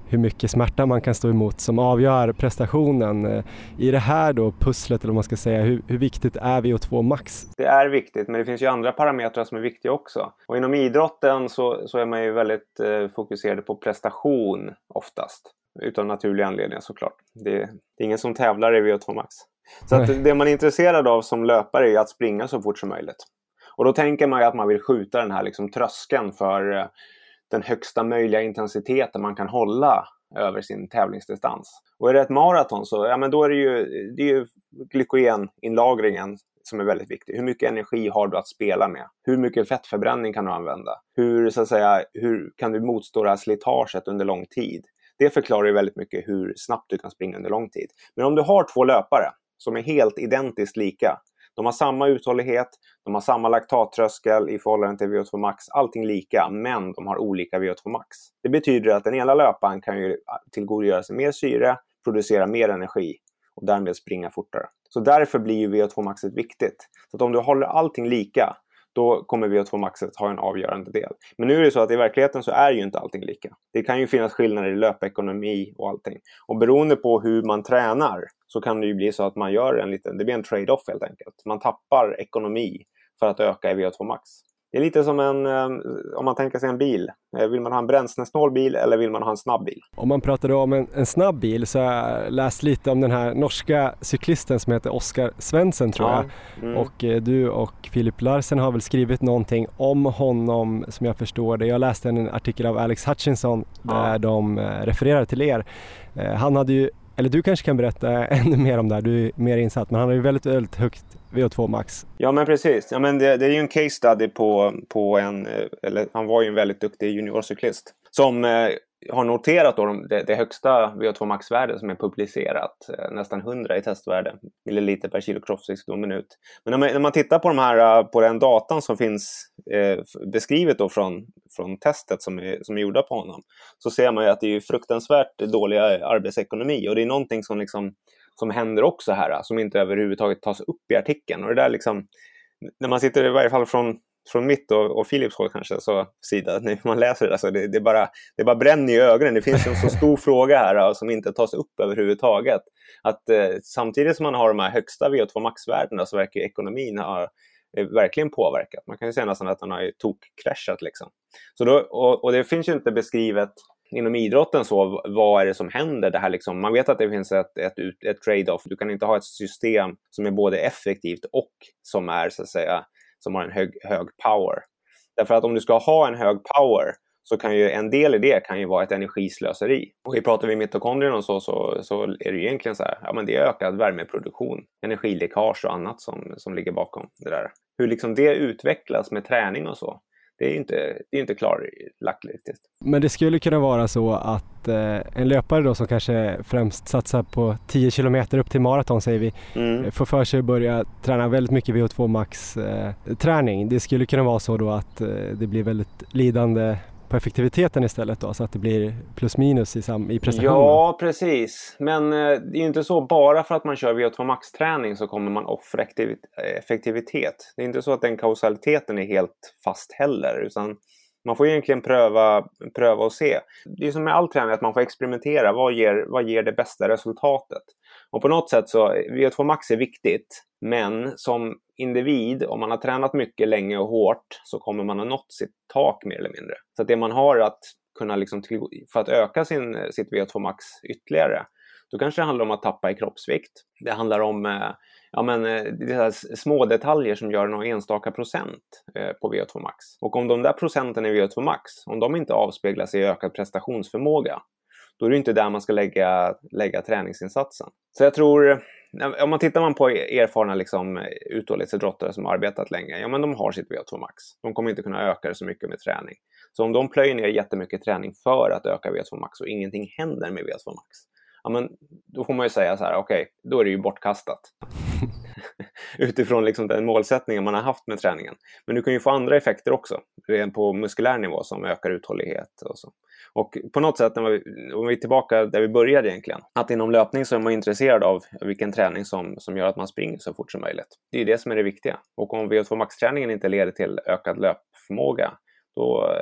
hur mycket smärta man kan stå emot som avgör prestationen. Eh, I det här då pusslet, eller vad man ska säga, hur, hur viktigt är VO2 max? Det är viktigt, men det finns ju andra parametrar som är viktiga också. Och inom idrotten så, så är man ju väldigt eh, fokuserade på prestation oftast. Utan naturliga anledningar såklart. Det, det är ingen som tävlar i VO2 max. Så det man är intresserad av som löpare är att springa så fort som möjligt. Och då tänker man ju att man vill skjuta den här liksom tröskeln för eh, den högsta möjliga intensiteten man kan hålla över sin tävlingsdistans. Och är det ett maraton så ja, men då är det ju, det är ju glykogeninlagringen som är väldigt viktig. Hur mycket energi har du att spela med? Hur mycket fettförbränning kan du använda? Hur, så att säga, hur kan du motstå det här slitaget under lång tid? Det förklarar ju väldigt mycket hur snabbt du kan springa under lång tid. Men om du har två löpare som är helt identiskt lika, de har samma uthållighet, de har samma laktattröskel i förhållande till VO2 max, allting lika, men de har olika VO2 max. Det betyder att den ena löparen kan ju ah, tillgodogöra sig mer syre, producera mer energi och därmed springa fortare. Så därför blir ju VO2 maxet viktigt. Så att om du håller allting lika, då kommer VO2 maxet ha en avgörande del. Men nu är det så att i verkligheten så är ju inte allting lika. Det kan ju finnas skillnader i löpekonomi och allting. Och beroende på hur man tränar så kan det ju bli så att man gör en liten, det blir en trade-off helt enkelt. Man tappar ekonomi för att öka i VO2 max. Det är lite som en, eh, om man tänker sig en bil. Eh, vill man ha en bränslesnål bil eller vill man ha en snabb bil? Om man pratar om en, en snabb bil så har jag läst lite om den här norska cyklisten som heter Oskar Svensson tror ja. jag. Mm. Och eh, du och Filip Larsen har väl skrivit någonting om honom som jag förstår det. Jag läste en artikel av Alex Hutchinson där ja. de refererar till er. Han hade ju eller du kanske kan berätta <laughs> ännu mer om det här, du är mer insatt, men han har ju väldigt, väldigt högt VO2 max. Ja men precis, ja, men det, det är ju en case study på, på en, eh, eller han var ju en väldigt duktig juniorcyklist som eh, har noterat då det, det högsta VO2 max-värde som är publicerat, eh, nästan 100 i testvärde, milliliter per kilo kroppsvikt och minut. Men när man, när man, tittar på, de här, eh, på den datan som finns eh, beskrivet då från, från testet som är, som är gjorda på honom, så ser man ju att det är fruktansvärt dålig arbetsekonomi och det är någonting som, liksom, som händer också här, äh, som inte överhuvudtaget tas upp i artikeln. Och det där liksom, när man sitter i varje fall från från mitt och, och Philips håll kanske, så sida, <laughs> när man läser det, så det, det, bara, det bara bränner i ögonen. Det finns en så stor <laughs> fråga här äh, som inte tas upp överhuvudtaget. Att eh, samtidigt som man har de här högsta VO2 max-värdena så verkar ekonomin ha eh, verkligen påverkat. Man kan ju säga nästan att den har tokkraschat. Liksom. Så då, och, och, det finns ju inte beskrivet inom idrotten så, vad är det som händer? Det här liksom, man vet att det finns ett, ett, ett trade-off. Du kan inte ha ett system som är både effektivt och som är så att säga som har en hög, hög power. Därför att om du ska ha en hög power så kan ju en del i det kan ju vara ett energislöseri. Och pratar vi mitokondrier och så, så, så är det ju egentligen så här, ja men det är ökad värmeproduktion, energiläckage och annat som, som ligger bakom det där. Hur liksom det utvecklas med träning och så, det är inte, det är inte klarlagt riktigt. Men det skulle kunna vara så att eh, en löpare då som kanske främst satsar på 10 kilometer upp till maraton säger vi, mm. Eh, får för sig att börja träna väldigt mycket VO2 max eh, träning. Det skulle kunna vara så då att eh, det blir väldigt lidande på effektiviteten istället då, så att det blir plus minus i, sam i prestationen? Ja, precis. Men eh, det är ju inte så bara för att man kör VO2 max-träning så kommer man offra effektivitet. Det är inte så att den kausaliteten är helt fast heller, utan man får egentligen pröva, pröva och se. Det är som med all träning, att man får experimentera. Vad ger, vad ger det bästa resultatet? Och på något sätt så, VO2 max är viktigt, men som individ, om man har tränat mycket, länge och hårt, så kommer man ha nått sitt tak mer eller mindre. Så att det man har att kunna liksom för att öka sin, sitt VO2 max ytterligare, då kanske det handlar om att tappa i kroppsvikt. Det handlar om eh, ja, men, eh, det här små detaljer som gör någon enstaka procent eh, på VO2 max. Och om de där procenten i VO2 max, om de inte avspeglas i ökad prestationsförmåga, då är det inte där man ska lägga, lägga träningsinsatsen. Så jag tror, om man tittar man på erfarna liksom, uthållighetsidrottare som har arbetat länge, ja men de har sitt VO2 max. De kommer inte kunna öka det så mycket med träning. Så om de plöjer ner jättemycket träning för att öka VO2 max och ingenting händer med VO2 max, ja men då får man ju säga så här, okej, okay, då är det ju bortkastat. <laughs> Utifrån liksom den målsättningen man har haft med träningen. Men du kan ju få andra effekter också, på muskulär nivå som ökar uthållighet och så. Och på något sätt, när vi, om vi är tillbaka där vi började egentligen, att inom löpning så är man intresserad av vilken träning som, som gör att man springer så fort som möjligt. Det är det som är det viktiga. Och om VO2 max-träningen inte leder till ökad löpförmåga, då,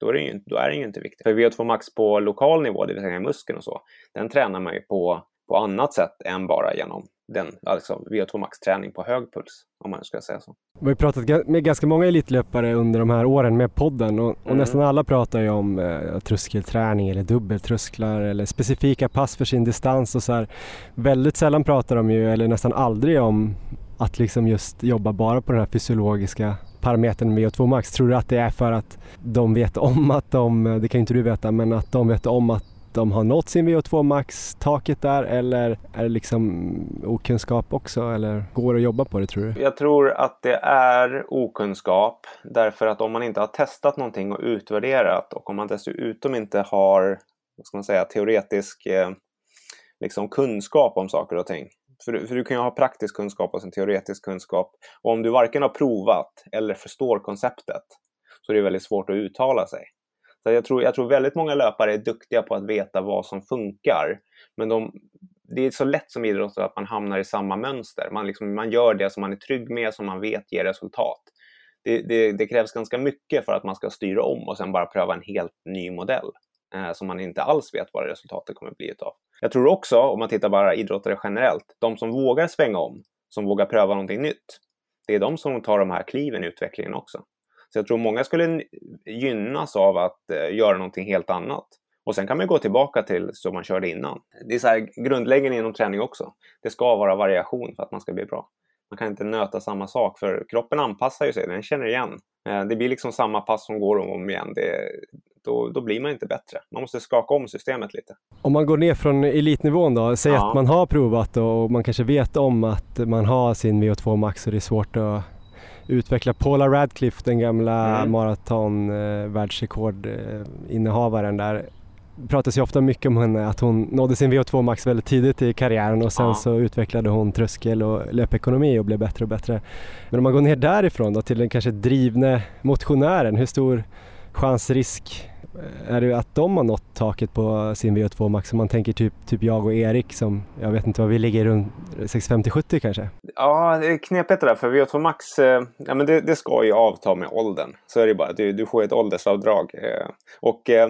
då är, det ju, då är den ju inte viktig. För VO2 max på lokal nivå, det vill säga muskeln och så, den tränar man ju på, på annat sätt än bara genom den, alltså VO2 max-träning på hög puls, om man ska säga så. Vi har pratat med ganska många elitlöpare under de här åren med podden och, och mm. nästan alla pratar ju om eh, tröskelträning eller dubbeltrösklar eller specifika pass för sin distans och så här. Väldigt sällan pratar de ju, eller nästan aldrig om att liksom just jobba bara på den här fysiologiska parametern VO2 max. Tror du att det är för att de vet om att de, det kan inte du veta, men att de vet om att de har nått sin VO2 max-taket där eller är det liksom okunskap också eller går det att jobba på det tror du? Jag tror att det är okunskap därför att om man inte har testat någonting och utvärderat och om man dessutom inte har vad ska man säga, teoretisk eh, liksom kunskap om saker och ting. För, för du kan ju ha praktisk kunskap och sen teoretisk kunskap. Och om du varken har provat eller förstår konceptet så är det väldigt svårt att uttala sig. Så jag tror, jag tror väldigt många löpare är duktiga på att veta vad som funkar. Men de, det är så lätt som idrottare att man hamnar i samma mönster. Man, liksom, man gör det som man är trygg med, som man vet ger resultat. Det, det, det, krävs ganska mycket för att man ska styra om och sen bara pröva en helt ny modell eh, som man inte alls vet vad resultatet kommer bli utav. Jag tror också, om man tittar bara idrottare generellt, de som vågar svänga om, som vågar pröva någonting nytt, det är de som tar de här kliven i utvecklingen också. Så jag tror många skulle gynnas av att eh, göra någonting helt annat. Och sen kan man gå tillbaka till som man körde innan. Det är så här grundläggande inom träning också. Det ska vara variation för att man ska bli bra. Man kan inte nöta samma sak för kroppen anpassar ju sig, den känner igen. Eh, det blir liksom samma pass som går om och om igen. Det, då, då blir man inte bättre. Man måste skaka om systemet lite. Om man går ner från elitnivån då, säg ja. att man har provat och man kanske vet om att man har sin VO2 max och det är svårt att utveckla Paula Radcliffe, den gamla mm. maraton eh, där. Det pratas ju ofta mycket om henne, att hon nådde sin VO2 max väldigt tidigt i karriären och sen ja. så utvecklade hon tröskel och löpekonomi och blev bättre och bättre. Men om man går ner därifrån då till den kanske drivne motionären, hur stor chans, risk Eh, är det att de har nått taket på sin VO2 max? Om man tänker typ, typ jag och Erik som, jag vet inte vad vi ligger runt 65-70 kanske? Ja, det är knepigt det där. För VO2 Max, eh, ja, men det, det, ska ju avta med åldern. Så är det bara. Du, du får ett åldersavdrag. Eh, och eh,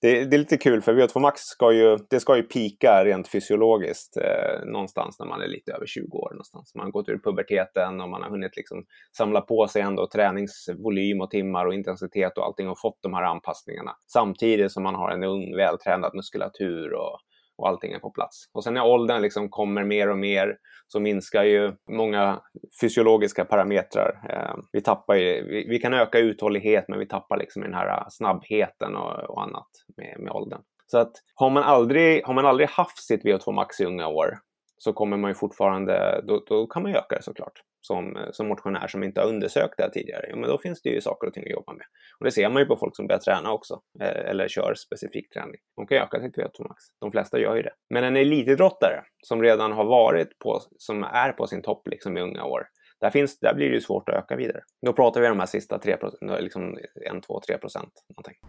det, det, är lite kul för VO2 Max ska ju, det ska ju pika rent fysiologiskt eh, någonstans när man är lite över 20 år. Någonstans. Man har gått ur puberteten och man har hunnit liksom samla på sig ändå träningsvolym och timmar och intensitet och allting och fått de här anpassningarna. Samtidigt som man har en ung vältränad muskulatur och och allting är på plats. Och sen när åldern liksom kommer mer och mer så minskar ju många fysiologiska parametrar. Eh, vi, tappar ju, vi, vi, kan öka uthållighet men vi tappar liksom den här snabbheten och, och annat med, med åldern. Så att har man aldrig, har man aldrig haft sitt VO2 max i unga år så kommer man ju fortfarande, då, då kan man ju öka det såklart som, eh, som motionär som inte har undersökt det här tidigare, ja, men då finns det ju saker och ting att jobba med. Och det ser man ju på folk som börjar träna också, eh, eller kör specifik träning. De kan öka sitt VO2 max. De flesta gör ju det. Men en elitidrottare som redan har varit på, som är på sin topp liksom i unga år, där, finns, där blir det ju svårt att öka vidare. Då pratar vi om de här sista 3 liksom 1, 2, 3 procent.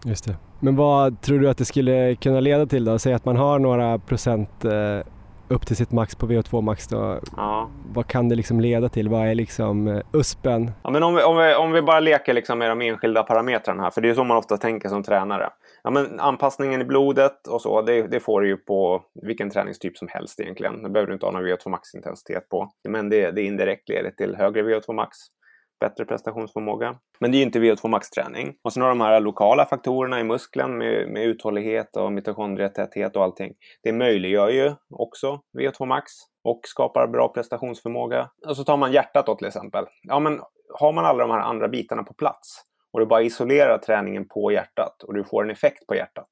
Just det. Men vad tror du att det skulle kunna leda till då? Säg att man har några procent eh upp till sitt max på VO2 max då, ja. vad kan det liksom leda till? Vad är liksom uh, USPen? Ja, men om, vi, om, vi, om vi bara leker liksom med de enskilda parametrarna här, för det är så man ofta tänker som tränare. Ja, men anpassningen i blodet och så, det, det får du ju på vilken träningstyp som helst egentligen. Det behöver du inte ha någon VO2 max-intensitet på. Men det, det indirekt leder till högre VO2 max bättre prestationsförmåga. Men det är ju inte VO2 max-träning. Och sen har de här lokala faktorerna i muskeln med, med uthållighet och mitokondrietäthet och allting. Det möjliggör ju också VO2 max och skapar bra prestationsförmåga. Och så tar man hjärtat då till exempel. Ja, men har man alla de här andra bitarna på plats och du bara isolerar träningen på hjärtat och du får en effekt på hjärtat,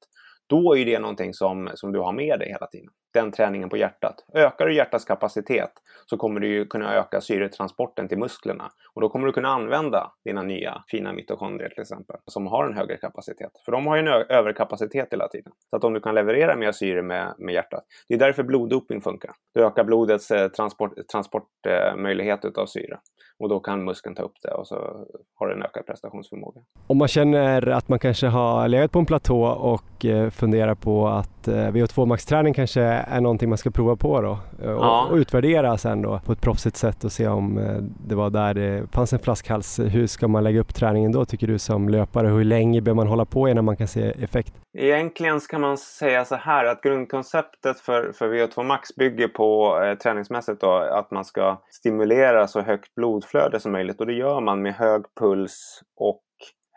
då är det någonting som, som du har med dig hela tiden. Den träningen på hjärtat. Ökar du hjärtats kapacitet så kommer du ju kunna öka syretransporten till musklerna och då kommer du kunna använda dina nya fina mitokondrier till exempel som har en högre kapacitet. För de har ju en överkapacitet hela tiden. Så att om du kan leverera mer syre med, med hjärtat. Det är därför bloddoping funkar. Du ökar blodets eh, transport, transportmöjlighet eh, av syre och då kan muskeln ta upp det och så har du en ökad prestationsförmåga. Om man känner att man kanske har legat på en platå och eh, funderar på att eh, VO2 max-träning kanske är någonting man ska prova på då eh, och, ja. och, utvärdera sen då på ett proffsigt sätt och se om det var där det fanns en flaskhals. Hur ska man lägga upp träningen då tycker du som löpare? Hur länge behöver man hålla på innan man kan se effekt? Egentligen ska man säga så här att grundkonceptet för, för VO2 max bygger på eh, träningsmässigt då, att man ska stimulera så högt blodflöde som möjligt och det gör man med hög puls och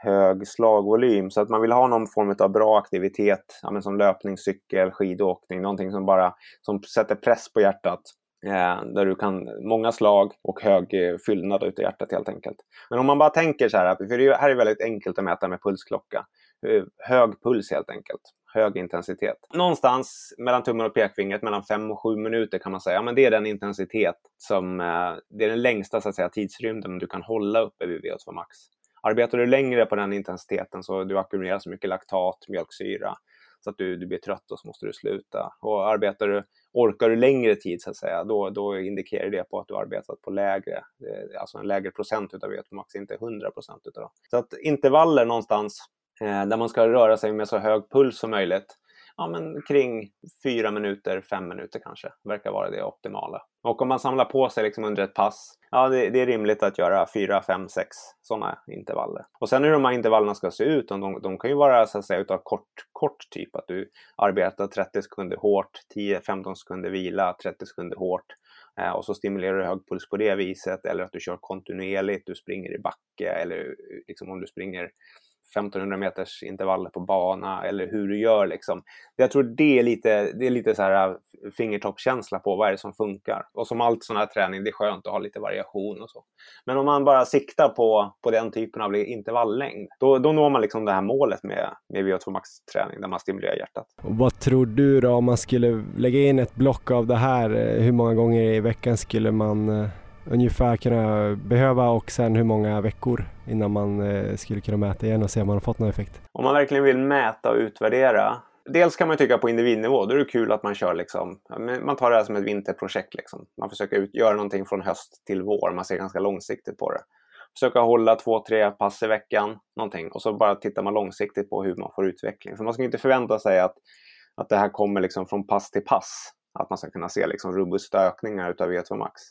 hög slagvolym. Så att man vill ha någon form av bra aktivitet ja, som löpning, cykel, skidåkning, någonting som bara som sätter press på hjärtat. Eh, där du kan många slag och hög eh, fyllnad utav hjärtat helt enkelt. Men om man bara tänker så här, för det här är väldigt enkelt att mäta med pulsklocka. Eh, hög puls helt enkelt. Hög intensitet. Någonstans mellan tummen och pekfingret, mellan 5 och 7 minuter kan man säga. Men det är den intensitet som, eh, det är den längsta så att säga, tidsrymden du kan hålla uppe vid VO2 max. Arbetar du längre på den intensiteten så du ackumulerar så mycket laktat, mjölksyra, så att du, du blir trött och så måste du sluta. Och arbetar du, orkar du längre tid så att säga, då, då indikerar det på att du arbetat på lägre, eh, alltså en lägre procent utav VO2 max, inte 100 procent utav Så att intervaller någonstans eh, där man ska röra sig med så hög puls som möjligt. Ja, men kring fyra minuter, fem minuter kanske, verkar vara det optimala. Och om man samlar på sig liksom under ett pass, ja det, det är rimligt att göra fyra, fem, sex sådana intervaller. Och sen hur de här intervallerna ska se ut, de, de kan ju vara så att säga utav kort, kort typ, att du arbetar 30 sekunder hårt, 10-15 sekunder vila, 30 sekunder hårt. Eh, och så stimulerar du hög puls på det viset, eller att du kör kontinuerligt, du springer i backe, eller liksom om du springer 1500 meters intervaller på bana eller hur du gör liksom. Jag tror det är lite, det är lite så här äh, fingertoppkänsla fingertoppskänsla på vad är det som funkar. Och som allt sån här träning, det är skönt att ha lite variation och så. Men om man bara siktar på, på den typen av intervalllängd, då, då når man liksom det här målet med, med VO2 max-träning där man stimulerar hjärtat. Och vad tror du då om man skulle lägga in ett block av det här, eh, hur många gånger i veckan skulle man eh, ungefär kunna behöva och sen hur många veckor innan man eh, skulle kunna mäta igen och se om man har fått någon effekt? Om man verkligen vill mäta och utvärdera Dels kan man tycka på individnivå, då är det kul att man kör liksom, man tar det här som ett vinterprojekt liksom. Man försöker ut, göra någonting från höst till vår, man ser ganska långsiktigt på det. Försöka hålla två, tre pass i veckan, någonting. Och så bara tittar man långsiktigt på hur man får utveckling. För man ska inte förvänta sig att, att det här kommer liksom från pass till pass. Att man ska kunna se liksom robusta ökningar utav VO2 Max.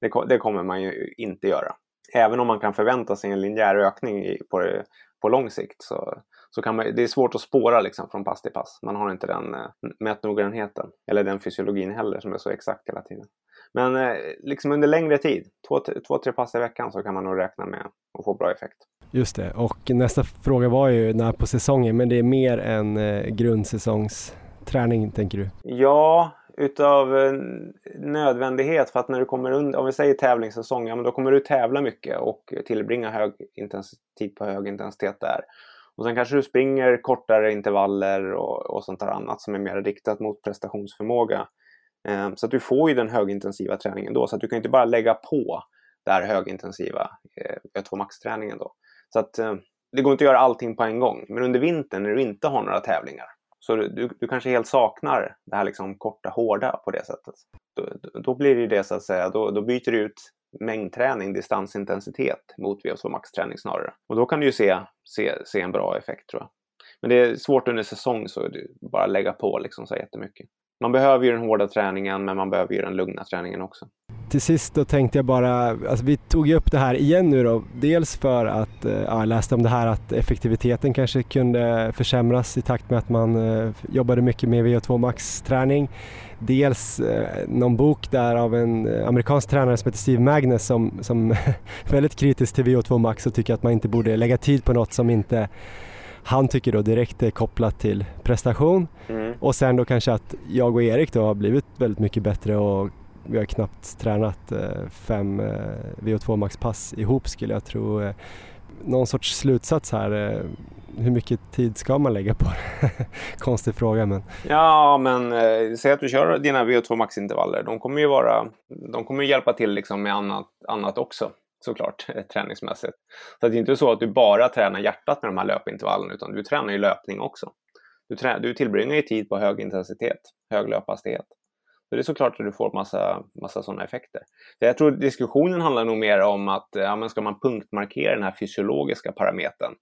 Det, det, kommer man ju inte göra. Även om man kan förvänta sig en linjär ökning på, på lång sikt så, så kan man, det är svårt att spåra liksom från pass till pass. Man har inte den eh, mätnoggrannheten eller den fysiologin heller som är så exakt hela tiden. Men eh, liksom under längre tid, två, två, tre pass i veckan så kan man nog räkna med att få bra effekt. Just det, och nästa fråga var ju när på säsongen, men det är mer en eh, grundsäsongsträning tänker du? Ja, utav eh, nödvändighet för att när du kommer under, om vi säger tävlingssäsong, ja men då kommer du tävla mycket och tillbringa hög intensitet på hög intensitet där. Och sen kanske du springer kortare intervaller och, och sånt där annat som är mer riktat mot prestationsförmåga. Eh, så att du får ju den högintensiva träningen då, så att du kan inte bara lägga på den här högintensiva eh, Ö2 Max-träningen då. Så att eh, det går inte att göra allting på en gång. Men under vintern när du inte har några tävlingar så du, du kanske helt saknar det här liksom korta, hårda på det sättet. Då, då blir det ju det så att säga, då, då byter du ut mängdträning, distansintensitet mot VO2 max-träning snarare. Och då kan du ju se, se, se en bra effekt tror jag. Men det är svårt under säsong så det bara lägga på liksom så jättemycket. Man behöver ju den hårda träningen men man behöver ju den lugna träningen också till sist då tänkte jag bara, alltså vi tog ju upp det här igen nu då, dels för att, eh, ja, jag läste om det här att effektiviteten kanske kunde försämras i takt med att man eh, jobbade mycket med VO2 Max-träning. Dels eh, någon bok där av en amerikansk tränare som heter Steve Magnus som, som är <laughs> väldigt kritisk till VO2 Max och tycker att man inte borde lägga tid på något som inte han tycker då direkt är kopplat till prestation mm. och sen då kanske att jag och Erik då har blivit väldigt mycket bättre och vi har knappt tränat eh, fem eh, VO2 Max-pass ihop skulle jag tro. Eh, någon sorts slutsats här, hur mycket tid ska man lägga på det? <laughs> Konstig fråga men. Ja men eh, säg att du kör dina VO2 Max-intervaller. De kommer ju vara, de kommer hjälpa till liksom med annat, annat också såklart träningsmässigt. Så det är inte så att du bara tränar hjärtat med de här löpintervallerna utan du tränar ju löpning också. Du, trä, du tillbringar ju tid på hög intensitet, hög löphastighet. Så det är såklart att du får massa, massa sådana effekter. Så jag tror diskussionen handlar nog mer om att ja, men ska man punktmarkera den här fysiologiska parametern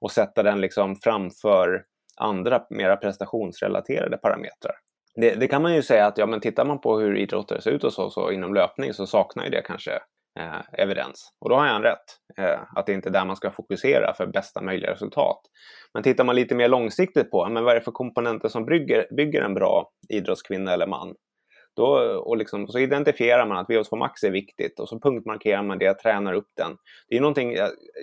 och sätta den liksom framför andra mera prestationsrelaterade parametrar. Det, det, kan man ju säga att ja, men tittar man på hur idrottare ser ut och så, så inom löpning så saknar ju det kanske eh, evidens. Och då har han rätt, eh, att det inte är där man ska fokusera för bästa möjliga resultat. Men tittar man lite mer långsiktigt på men vad är det för komponenter som bygger, bygger en bra idrottskvinna eller man? Då, och liksom, så identifierar man att VO2 max är viktigt och så punktmarkerar man det, tränar upp den. Det är någonting,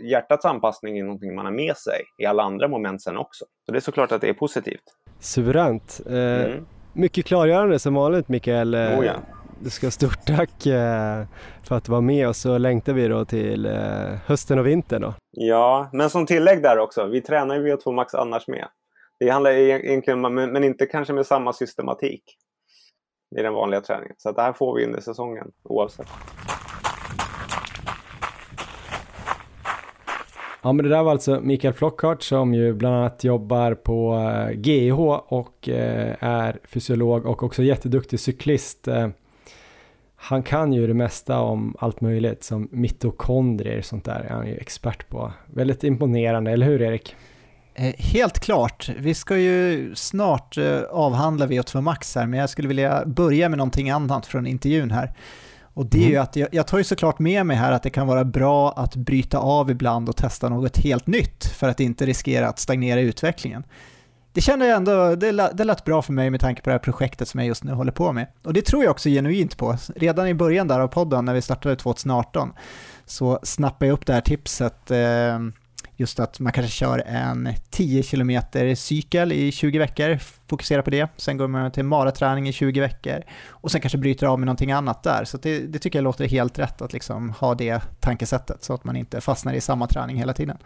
hjärtats anpassning är någonting man har med sig i alla andra moment sen också. Så det är såklart att det är positivt. Suveränt. Eh, mm. Mycket klargörande som vanligt Mikael. Eh, oh ja. Du ska ha stort tack eh, för att du var med och så längtar vi då till eh, hösten och vintern då. Ja, men som tillägg där också, vi tränar ju VO2 max annars med. Det handlar egentligen, men inte kanske med samma systematik i den vanliga träningen. Så det här får vi under säsongen oavsett. Ja men det där var alltså Mikael Flockhart som ju bland annat jobbar på eh, GIH och eh, är fysiolog och också jätteduktig cyklist. Eh, han kan ju det mesta om allt möjligt som mitokondrier och sånt där är han ju expert på. Väldigt imponerande, eller hur Erik? Eh, helt klart. Vi ska ju snart eh, avhandla VO2 Max här, men jag skulle vilja börja med någonting annat från intervjun här. Och det är ju mm. att jag, jag tar ju såklart med mig här att det kan vara bra att bryta av ibland och testa något helt nytt för att inte riskera att stagnera utvecklingen. Det kände jag ändå, det, det lät bra för mig med tanke på det här projektet som jag just nu håller på med. Och det tror jag också genuint på. Redan i början där av podden när vi startade 2018 så snappade jag upp det här tipset eh, just att man kanske kör en 10 km cykel i 20 veckor, fokuserar på det, sen går man till maraträning i 20 veckor och sen kanske bryter av med någonting annat där. Så det, det, tycker jag låter helt rätt att liksom ha det tankesättet så att man inte fastnar i samma träning hela tiden.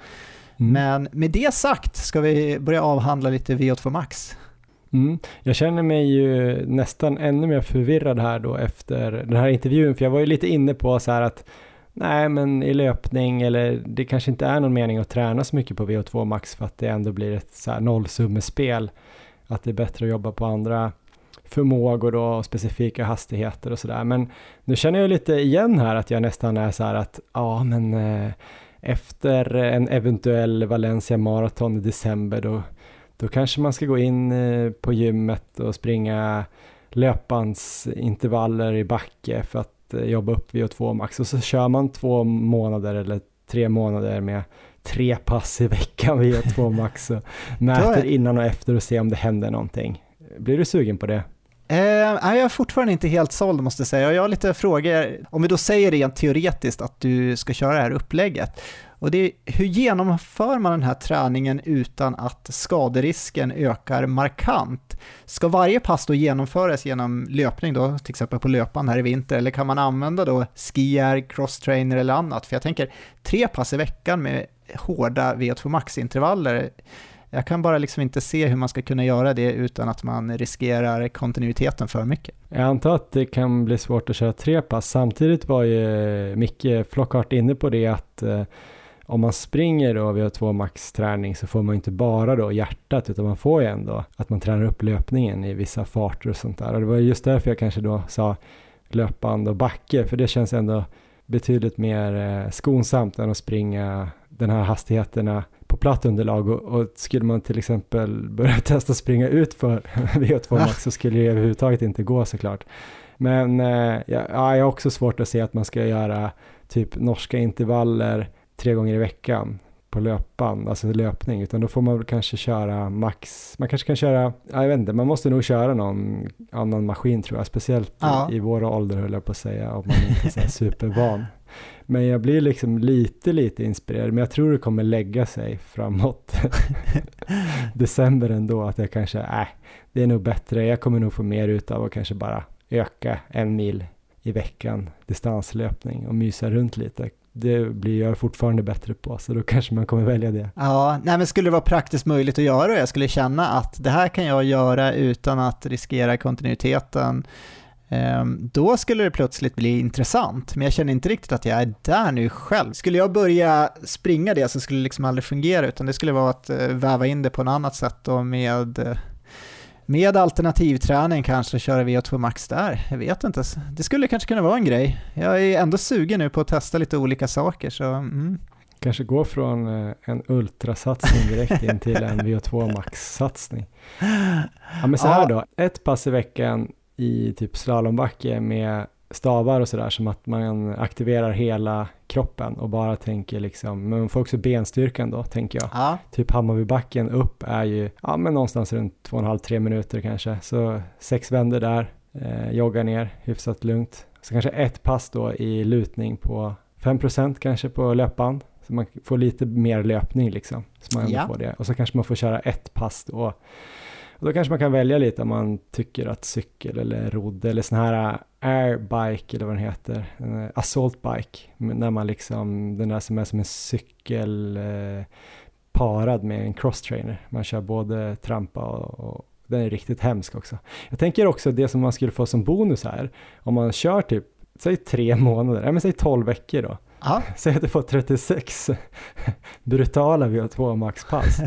Mm. Men med det sagt ska vi börja avhandla lite VO2 Max. Mm. Jag känner mig ju nästan ännu mer förvirrad här då efter den här intervjun, för jag var ju lite inne på så här att nej men i löpning eller det kanske inte är någon mening att träna så mycket på VO2 max för att det ändå blir ett så här nollsummespel. Att det är bättre att jobba på andra förmågor och specifika hastigheter och sådär. Men nu känner jag lite igen här att jag nästan är så här att ja men eh, efter en eventuell Valencia Marathon i december då, då kanske man ska gå in eh, på gymmet och springa löpbandsintervaller i backe för att eh, jobba upp VO2 max och så kör man två månader eller tre månader med tre pass i veckan VO2 max och mäter innan och efter och ser om det händer någonting. Blir du sugen på det? Eh, jag är fortfarande inte helt såld måste jag säga. Jag har lite frågor. Om vi då säger rent teoretiskt att du ska köra det här upplägget. Och det är, hur genomför man den här träningen utan att skaderisken ökar markant? Ska varje pass då genomföras genom löpning då, till exempel på löpan här i vinter, eller kan man använda då skier, crosstrainer eller annat? För jag tänker tre pass i veckan med hårda VO2 max-intervaller, jag kan bara liksom inte se hur man ska kunna göra det utan att man riskerar kontinuiteten för mycket. Jag antar att det kan bli svårt att köra tre pass. Samtidigt var ju Micke Flockhart inne på det att eh, om man springer då vid två max-träning så får man inte bara då hjärtat utan man får ju ändå att man tränar upp löpningen i vissa farter och sånt där. Och det var just därför jag kanske då sa löpband och backe för det känns ändå betydligt mer eh, skonsamt än att springa den här hastigheterna på platt underlag och, och, skulle man till exempel börja <laughs> testa springa ut för <laughs> VO2 max så skulle det överhuvudtaget inte gå såklart. Men eh, ja, jag har också svårt att se att man ska göra typ norska intervaller tre gånger i veckan på löpband, alltså löpning, utan då får man väl kanske köra max, man kanske kan köra, jag vet inte, man måste nog köra någon annan maskin tror jag, speciellt ja. i, i vår ålder höll jag på att säga, om man inte är supervan. Men jag blir liksom lite, lite inspirerad, men jag tror det kommer lägga sig framåt <laughs> december ändå, att jag kanske, äh, det är nog bättre, jag kommer nog få mer ut av att kanske bara öka en mil i veckan distanslöpning och mysa runt lite. Det blir jag fortfarande bättre på, så då kanske man kommer välja det. Ja, nej men skulle det vara praktiskt möjligt att göra och jag skulle känna att det här kan jag göra utan att riskera kontinuiteten, då skulle det plötsligt bli intressant, men jag känner inte riktigt att jag är där nu själv. Skulle jag börja springa det så skulle det liksom aldrig fungera, utan det skulle vara att eh, väva in det på något annat sätt och med eh, med alternativträning kanske köra VO2 Max där. Jag vet inte. Det skulle kanske kunna vara en grej. Jag är ändå sugen nu på att testa lite olika saker. Så, mm. Kanske gå från eh, en ultrasatsning direkt in till en VO2 Max-satsning. Ja, men så här <laughs> då, ett pass i veckan i typ slalombacke med stavar och sådär som att man aktiverar hela kroppen och bara tänker liksom, men man får också benstyrkan då tänker jag. Ja. Typ Hammarbybacken upp är ju, ja men någonstans runt två och en halv, tre minuter kanske. Så sex vänder där, eh, jogga ner hyfsat lugnt. Så kanske ett pass då i lutning på 5% kanske på löpband. Så man får lite mer löpning liksom. Så man ja. får det. Och så kanske man får köra ett pass då då kanske man kan välja lite om man tycker att cykel eller rodd eller sån här äh, airbike eller vad den heter, äh, assaultbike, när man liksom, den där som är som en cykel äh, parad med en crosstrainer. Man kör både trampa och, och den är riktigt hemsk också. Jag tänker också det som man skulle få som bonus här, om man kör typ, säg tre månader, nej men säg tolv veckor då, Ja. <laughs> Säg att du får 36 brutala VO2 maxpass.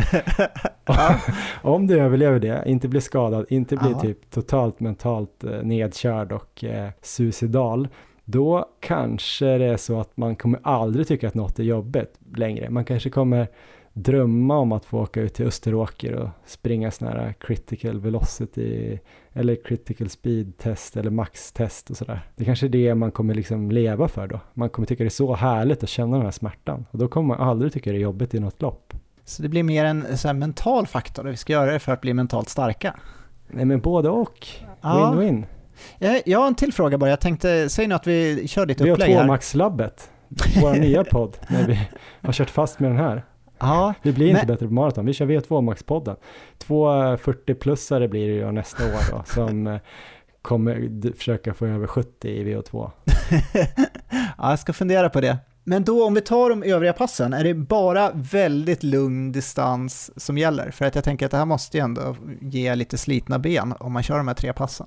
<laughs> ja. Om du överlever det, inte blir skadad, inte blir ja. typ totalt mentalt eh, nedkörd och eh, suicidal, då kanske det är så att man kommer aldrig tycka att något är jobbigt längre. Man kanske kommer drömma om att få åka ut till Österåker och springa sådana här critical velocity eller critical speed test eller max test och sådär. Det kanske är det man kommer liksom leva för då. Man kommer tycka det är så härligt att känna den här smärtan och då kommer man aldrig tycka det är jobbigt i något lopp. Så det blir mer en så mental faktor, vi ska göra det för att bli mentalt starka? Nej men både och, win-win. Ja. Jag har en till fråga bara, jag tänkte, säg nu att vi kör ditt upplägg här. Vi har två Max-labbet, vår nya podd, när vi har kört fast med den här. Ja, det blir inte men... bättre på maraton. Vi kör V2 Max-podden. Två 40-plussare blir det ju nästa år då, <laughs> som eh, kommer försöka få över 70 i VO2. <laughs> ja, jag ska fundera på det. Men då om vi tar de övriga passen, är det bara väldigt lugn distans som gäller? För att jag tänker att det här måste ju ändå ge lite slitna ben om man kör de här tre passen.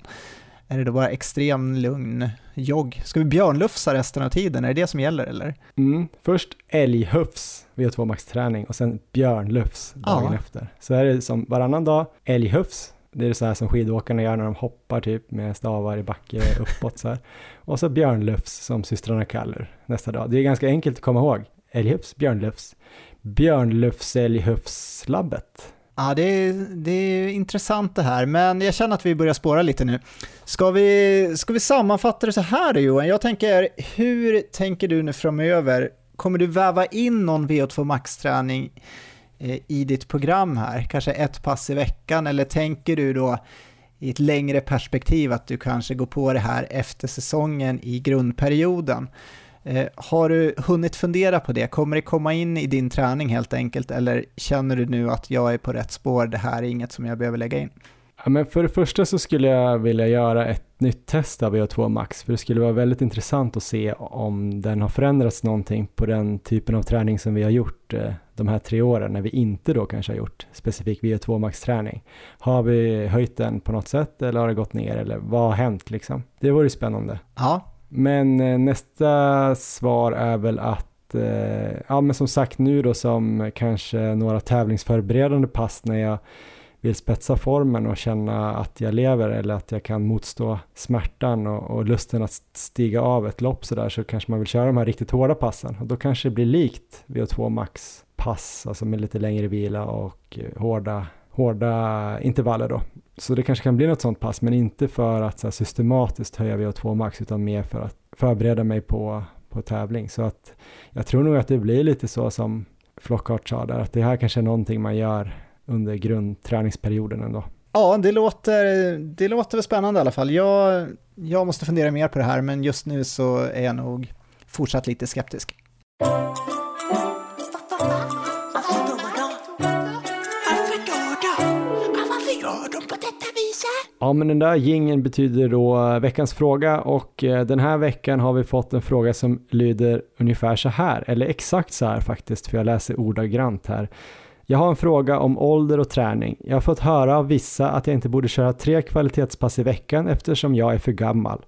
Är det då bara extrem lugn jogg? Ska vi björnlufsa resten av tiden? Är det det som gäller eller? Mm, först älghufs, VO2 max-träning och sen björnlufs dagen ja. efter. Så är det som varannan dag älghufs, det är så här som skidåkarna gör när de hoppar typ med stavar i backe uppåt så här. Och så björnlufs som systrarna kallar nästa dag. Det är ganska enkelt att komma ihåg. Älghufs, björnlufs. Björnlufs älghufslabbet Ja, det är, det är intressant det här, men jag känner att vi börjar spåra lite nu. Ska vi, ska vi sammanfatta det så här då Johan? Jag tänker, hur tänker du nu framöver? Kommer du väva in någon VO2 Max-träning eh, i ditt program här? Kanske ett pass i veckan eller tänker du då i ett längre perspektiv att du kanske går på det här efter säsongen i grundperioden? Eh, har du hunnit fundera på det? Kommer det komma in i din träning helt enkelt eller känner du nu att jag är på rätt spår, det här är inget som jag behöver lägga in? Ja, men för det första så skulle jag vilja göra ett nytt test av VO2 Max, för det skulle vara väldigt intressant att se om den har förändrats någonting på den typen av träning som vi har gjort eh, de här tre åren, när vi inte då kanske har gjort specifik VO2 Max-träning. Har vi höjt den på något sätt eller har det gått ner eller vad har hänt liksom? Det vore spännande. Ja, men eh, nästa svar är väl att, eh, ja men som sagt nu då som kanske några tävlingsförberedande pass när jag vill spetsa formen och känna att jag lever eller att jag kan motstå smärtan och, och lusten att stiga av ett lopp sådär så kanske man vill köra de här riktigt hårda passen. Och då kanske det blir likt VO2 max pass, alltså med lite längre vila och eh, hårda, hårda intervaller då. Så det kanske kan bli något sånt pass, men inte för att så här, systematiskt höja VO2 max, utan mer för att förbereda mig på, på tävling. Så att jag tror nog att det blir lite så som Flockhart sa där, att det här kanske är någonting man gör under grundträningsperioden ändå. Ja, det låter, det låter väl spännande i alla fall. Jag, jag måste fundera mer på det här, men just nu så är jag nog fortsatt lite skeptisk. Ja, men den där gingen betyder då eh, veckans fråga och eh, den här veckan har vi fått en fråga som lyder ungefär så här, eller exakt så här faktiskt, för jag läser ordagrant här. Jag har en fråga om ålder och träning. Jag har fått höra av vissa att jag inte borde köra tre kvalitetspass i veckan eftersom jag är för gammal.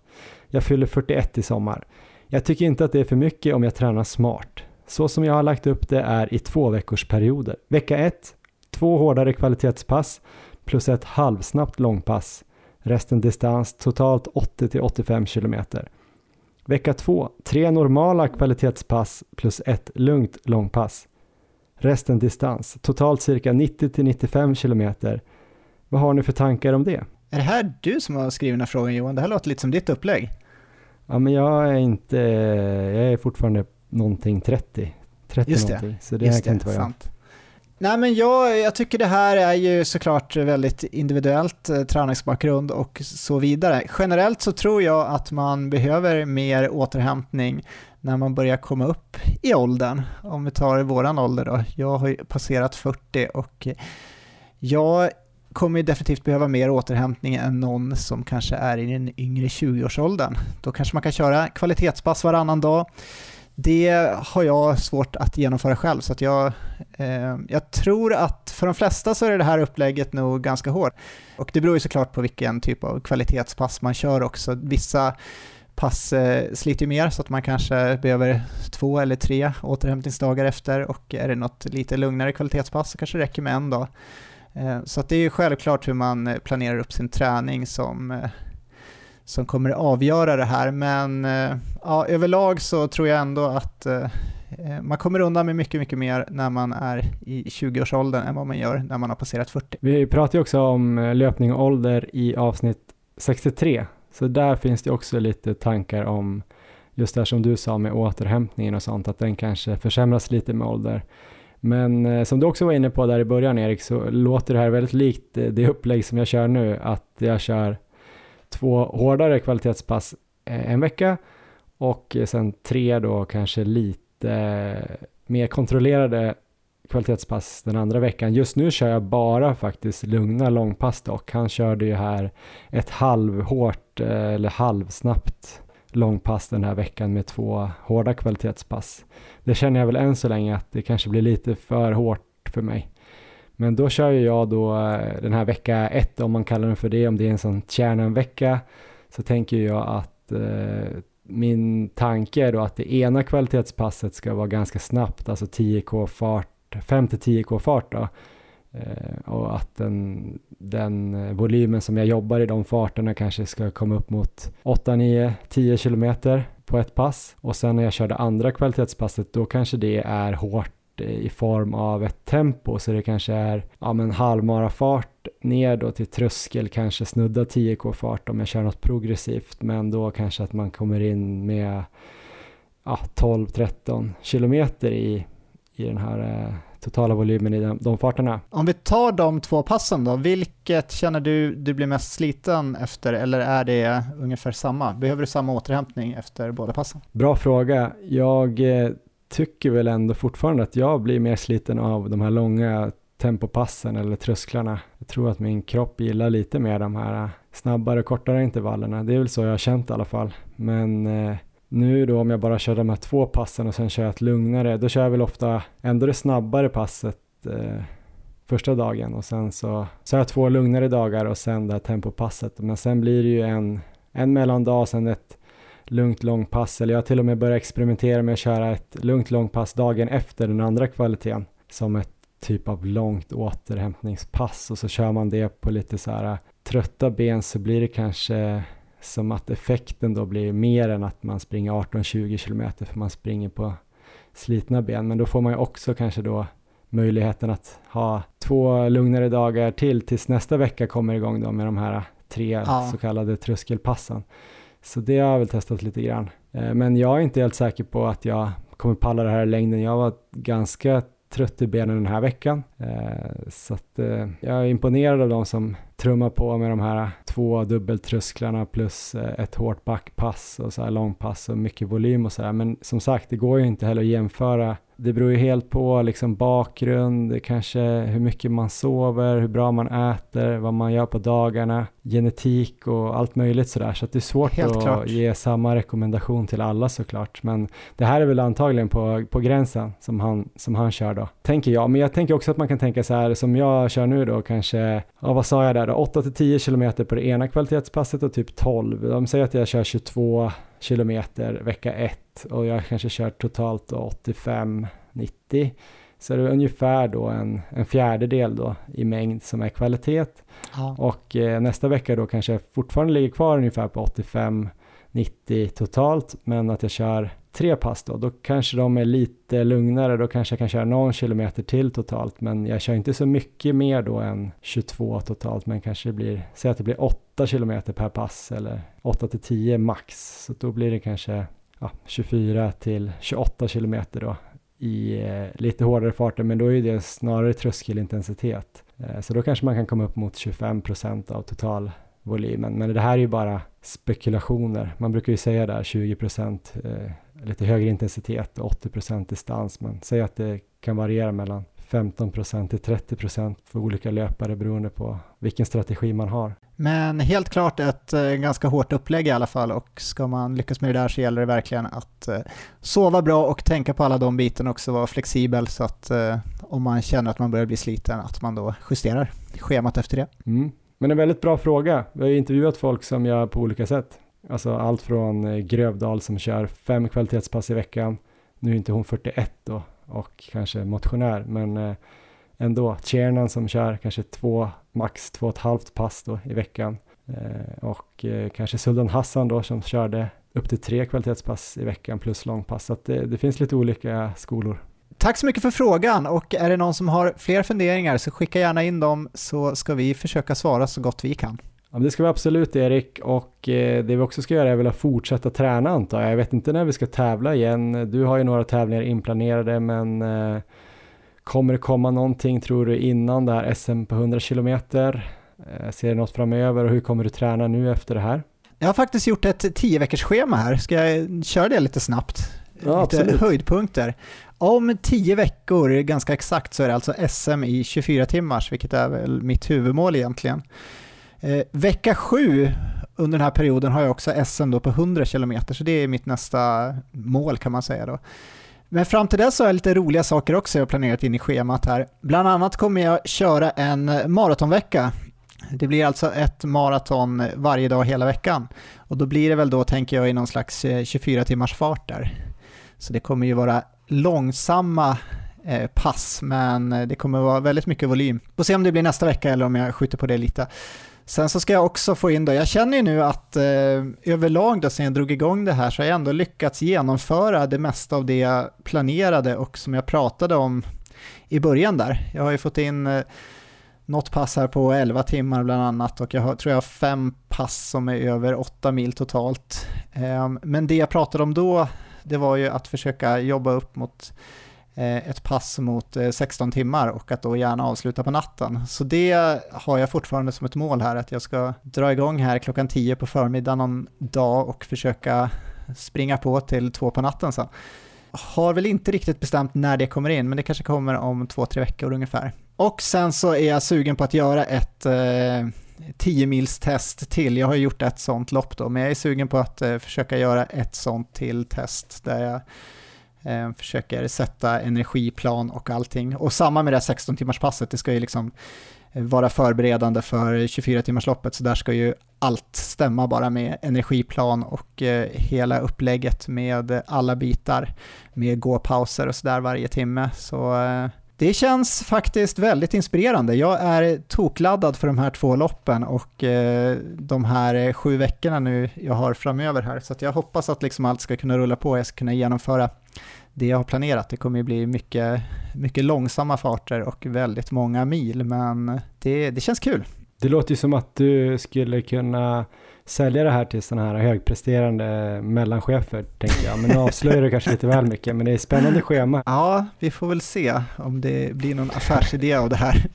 Jag fyller 41 i sommar. Jag tycker inte att det är för mycket om jag tränar smart. Så som jag har lagt upp det är i två veckors perioder. Vecka 1, två hårdare kvalitetspass plus ett halvsnabbt långpass. Resten distans, totalt 80-85 km. Vecka 2, tre normala kvalitetspass plus ett lugnt långpass. Resten distans, totalt cirka 90-95 km. Vad har ni för tankar om det? Är det här du som har skrivit den här frågan Johan? Det här låter lite som ditt upplägg. Ja, men jag är inte, jag är fortfarande någonting 30. 30 Just det, någonting, så det här kan inte vara jag. Nej men jag, jag tycker det här är ju såklart väldigt individuellt, eh, träningsbakgrund och så vidare. Generellt så tror jag att man behöver mer återhämtning när man börjar komma upp i åldern. Om vi tar våran ålder då. Jag har ju passerat 40 och jag kommer ju definitivt behöva mer återhämtning än någon som kanske är i den yngre 20-årsåldern. Då kanske man kan köra kvalitetspass varannan dag. Det har jag svårt att genomföra själv, så att jag, eh, jag tror att för de flesta så är det här upplägget nog ganska hårt. Och det beror ju såklart på vilken typ av kvalitetspass man kör också. Vissa pass eh, sliter mer så att man kanske behöver två eller tre återhämtningsdagar efter och är det något lite lugnare kvalitetspass så kanske det räcker med en dag. Eh, så att det är ju självklart hur man eh, planerar upp sin träning som, eh, som kommer avgöra det här, men eh, ja, överlag så tror jag ändå att eh, eh, man kommer undan med mycket, mycket mer när man är i 20-årsåldern än vad man gör när man har passerat 40. Vi pratade ju också om löpning och ålder i avsnitt 63, så där finns det också lite tankar om just det här som du sa med återhämtningen och sånt, att den kanske försämras lite med ålder. Men som du också var inne på där i början Erik, så låter det här väldigt likt det upplägg som jag kör nu, att jag kör två hårdare kvalitetspass eh, en vecka och eh, sen tre då kanske lite eh, mer kontrollerade kvalitetspass den andra veckan. Just nu kör jag bara faktiskt lugna långpass dock. Han körde ju här ett halvhårt eller halvsnabbt långpass den här veckan med två hårda kvalitetspass. Det känner jag väl än så länge att det kanske blir lite för hårt för mig. Men då kör jag då eh, den här vecka ett, om man kallar den för det, om det är en sån kärnan-vecka, så tänker jag att eh, min tanke är då att det ena kvalitetspasset ska vara ganska snabbt, alltså 10k fart, 5-10k fart då. Eh, och att den, den volymen som jag jobbar i de farterna kanske ska komma upp mot 8, 9, 10 kilometer på ett pass. Och sen när jag kör det andra kvalitetspasset då kanske det är hårt i form av ett tempo så det kanske är ja, men halvmarafart ner då till tröskel, kanske snudda 10k fart om jag kör något progressivt men då kanske att man kommer in med ja, 12-13 kilometer i, i den här eh, totala volymen i de, de farterna. Om vi tar de två passen då, vilket känner du du blir mest sliten efter eller är det ungefär samma? Behöver du samma återhämtning efter båda passen? Bra fråga. Jag eh, tycker väl ändå fortfarande att jag blir mer sliten av de här långa tempopassen eller trösklarna. Jag tror att min kropp gillar lite mer de här snabbare, och kortare intervallerna. Det är väl så jag har känt i alla fall. Men eh, nu då om jag bara kör de här två passen och sen kör jag ett lugnare, då kör jag väl ofta ändå det snabbare passet eh, första dagen och sen så, så har jag två lugnare dagar och sen det här tempopasset. Men sen blir det ju en, en mellandag och sen ett lugnt långpass. Eller jag har till och med börjat experimentera med att köra ett lugnt långpass dagen efter den andra kvaliteten som ett typ av långt återhämtningspass och så kör man det på lite så här trötta ben så blir det kanske som att effekten då blir mer än att man springer 18-20 kilometer för man springer på slitna ben. Men då får man ju också kanske då möjligheten att ha två lugnare dagar till tills nästa vecka kommer igång då med de här tre ja. så kallade tröskelpassen. Så det har jag väl testat lite grann. Eh, men jag är inte helt säker på att jag kommer palla det här i längden. Jag var ganska trött i benen den här veckan. Eh, så att eh, jag är imponerad av de som trummar på med de här två dubbeltrösklarna plus ett hårt backpass och så här långpass och mycket volym och så här. Men som sagt, det går ju inte heller att jämföra det beror ju helt på liksom bakgrund, kanske hur mycket man sover, hur bra man äter, vad man gör på dagarna, genetik och allt möjligt sådär. Så att det är svårt helt att klart. ge samma rekommendation till alla såklart. Men det här är väl antagligen på, på gränsen som han, som han kör då, tänker jag. Men jag tänker också att man kan tänka så här som jag kör nu då, kanske, ja vad sa jag där då, 8-10 kilometer på det ena kvalitetspasset och typ 12. De säger att jag kör 22 kilometer vecka 1 och jag kanske kört totalt 85-90 så är det ungefär då en, en fjärdedel då i mängd som är kvalitet. Ja. Och eh, nästa vecka då kanske jag fortfarande ligger kvar ungefär på 85-90 totalt, men att jag kör tre pass då, då kanske de är lite lugnare, då kanske jag kan köra någon kilometer till totalt, men jag kör inte så mycket mer då än 22 totalt, men kanske det blir, säg att det blir 8 kilometer per pass eller 8 till 10 max, så då blir det kanske ja, 24 till 28 kilometer då i eh, lite hårdare farter, men då är det snarare tröskelintensitet. Eh, så då kanske man kan komma upp mot 25 procent av total volymen. Men det här är ju bara spekulationer. Man brukar ju säga där 20 procent eh, lite högre intensitet och 80 procent distans, men säg att det kan variera mellan 15 procent till 30 procent för olika löpare beroende på vilken strategi man har. Men helt klart ett eh, ganska hårt upplägg i alla fall och ska man lyckas med det där så gäller det verkligen att eh, sova bra och tänka på alla de bitarna också, vara flexibel så att eh, om man känner att man börjar bli sliten att man då justerar schemat efter det. Mm. Men en väldigt bra fråga. Vi har intervjuat folk som gör på olika sätt. Alltså allt från eh, Grövdal som kör fem kvalitetspass i veckan. Nu är inte hon 41 då och kanske motionär, men eh, ändå. Tjernan som kör kanske två, max två och ett halvt pass då i veckan. Eh, och kanske Suldan Hassan då som körde upp till tre kvalitetspass i veckan plus långpass. Så att det, det finns lite olika skolor. Tack så mycket för frågan och är det någon som har fler funderingar så skicka gärna in dem så ska vi försöka svara så gott vi kan. Ja, det ska vi absolut Erik och eh, det vi också ska göra är väl att fortsätta träna antar jag. Jag vet inte när vi ska tävla igen. Du har ju några tävlingar inplanerade men eh, Kommer det komma någonting tror du innan det här SM på 100 kilometer? Eh, ser du något framöver och hur kommer du träna nu efter det här? Jag har faktiskt gjort ett 10 veckors schema här. Ska jag köra det lite snabbt? Ja, lite absolut. höjdpunkter. Om 10 veckor, ganska exakt, så är det alltså SM i 24 timmars, vilket är väl mitt huvudmål egentligen. Eh, vecka sju under den här perioden har jag också SM då på 100 km så det är mitt nästa mål kan man säga då. Men fram till dess har jag lite roliga saker också jag planerat in i schemat här. Bland annat kommer jag köra en maratonvecka. Det blir alltså ett maraton varje dag hela veckan. Och då blir det väl då, tänker jag, i någon slags eh, 24 timmars fart där. Så det kommer ju vara långsamma eh, pass, men eh, det kommer vara väldigt mycket volym. Får se om det blir nästa vecka eller om jag skjuter på det lite. Sen så ska jag också få in då, jag känner ju nu att eh, överlag då sen jag drog igång det här så har jag ändå lyckats genomföra det mesta av det jag planerade och som jag pratade om i början där. Jag har ju fått in eh, något pass här på 11 timmar bland annat och jag har, tror jag har fem pass som är över 8 mil totalt. Eh, men det jag pratade om då, det var ju att försöka jobba upp mot Eh, ett pass mot eh, 16 timmar och att då gärna avsluta på natten. Så det har jag fortfarande som ett mål här, att jag ska dra igång här klockan 10 på förmiddagen någon dag och försöka springa på till två på natten sen. Har väl inte riktigt bestämt när det kommer in, men det kanske kommer om två, tre veckor ungefär. Och sen så är jag sugen på att göra ett eh, 10 mils test till. Jag har gjort ett sånt lopp då, men jag är sugen på att eh, försöka göra ett sånt till test där jag Eh, försöker sätta energiplan och allting. Och samma med det här 16 timmars passet, det ska ju liksom eh, vara förberedande för 24 timmars loppet så där ska ju allt stämma bara med energiplan och eh, hela upplägget med alla bitar med gåpauser och sådär varje timme. Så eh, det känns faktiskt väldigt inspirerande. Jag är tokladdad för de här två loppen och eh, de här eh, sju veckorna nu jag har framöver här. Så jag hoppas att liksom allt ska kunna rulla på, och jag ska kunna genomföra det jag har planerat. Det kommer ju bli mycket, mycket långsamma farter och väldigt många mil, men det, det känns kul. Det låter ju som att du skulle kunna sälja det här till sådana här högpresterande mellanchefer, tänker jag. Men nu avslöjar du kanske lite väl mycket, men det är ett spännande schema. Ja, vi får väl se om det blir någon affärsidé av det här.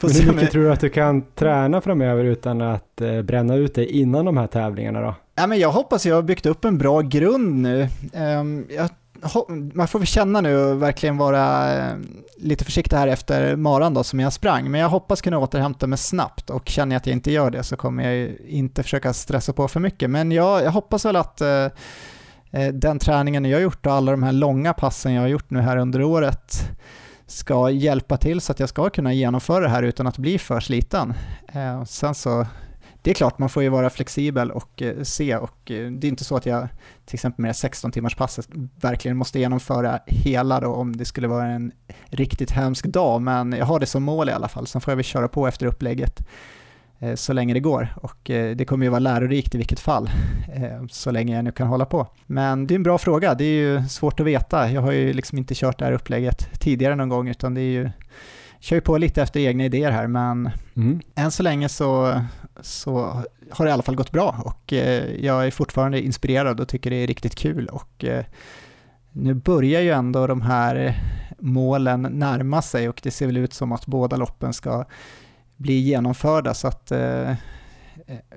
men hur mycket tror du att du kan träna framöver utan att eh, bränna ut dig innan de här tävlingarna då? Ja, men jag hoppas jag har byggt upp en bra grund nu. Um, jag man får väl känna nu och verkligen vara eh, lite försiktig här efter maran då som jag sprang, men jag hoppas kunna återhämta mig snabbt och känner jag att jag inte gör det så kommer jag inte försöka stressa på för mycket. Men jag, jag hoppas väl att eh, eh den träningen jag har gjort och alla de här långa passen jag har gjort nu här under året ska hjälpa till så att jag ska kunna genomföra det här utan att bli för sliten. Eh, sen så det är klart, man får ju vara flexibel och eh, se och eh, det är inte så att jag till exempel med det 16 timmars passet verkligen måste genomföra hela då om det skulle vara en riktigt hemsk dag, men jag har det som mål i alla fall. Sen får jag väl köra på efter upplägget eh, så länge det går och det kommer ju vara lärorikt i vilket fall så länge jag nu kan hålla på. Men det är en bra fråga, det är ju svårt att veta. Jag har ju liksom inte kört det här upplägget tidigare någon gång utan det är ju kör ju på lite efter egna idéer här, men mm. än så länge så, så har det i alla fall gått bra och eh, jag är fortfarande inspirerad och tycker det är riktigt kul och eh, nu börjar ju ändå de här målen närma sig och det ser väl ut som att båda loppen ska bli genomförda så att eh,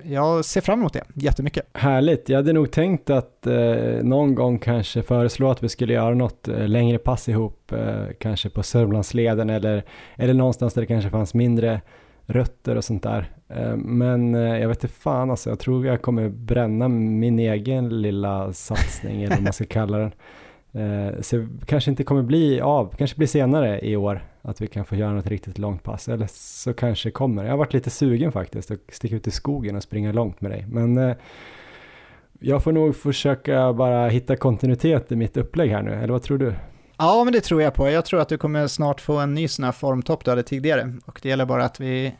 jag ser fram emot det jättemycket. Härligt, jag hade nog tänkt att eh, någon gång kanske föreslå att vi skulle göra något eh, längre pass ihop, eh, kanske på Sörmlandsleden eller, eller någonstans där det kanske fanns mindre rötter och sånt där. Eh, men eh, jag vet inte fan alltså, jag tror jag kommer bränna min egen lilla satsning eller vad man ska kalla den. <laughs> Eh, så det kanske inte kommer bli av, kanske blir senare i år att vi kan få göra något riktigt långt pass. Eller så kanske det kommer. Jag har varit lite sugen faktiskt att sticka ut i skogen och springa långt med dig. Men eh, jag får nog försöka bara hitta kontinuitet i mitt upplägg här nu, eller vad tror du? Ja, men det tror jag på. Jag tror att du kommer snart få en ny sån här formtopp du hade tidigare. Och det gäller bara att vi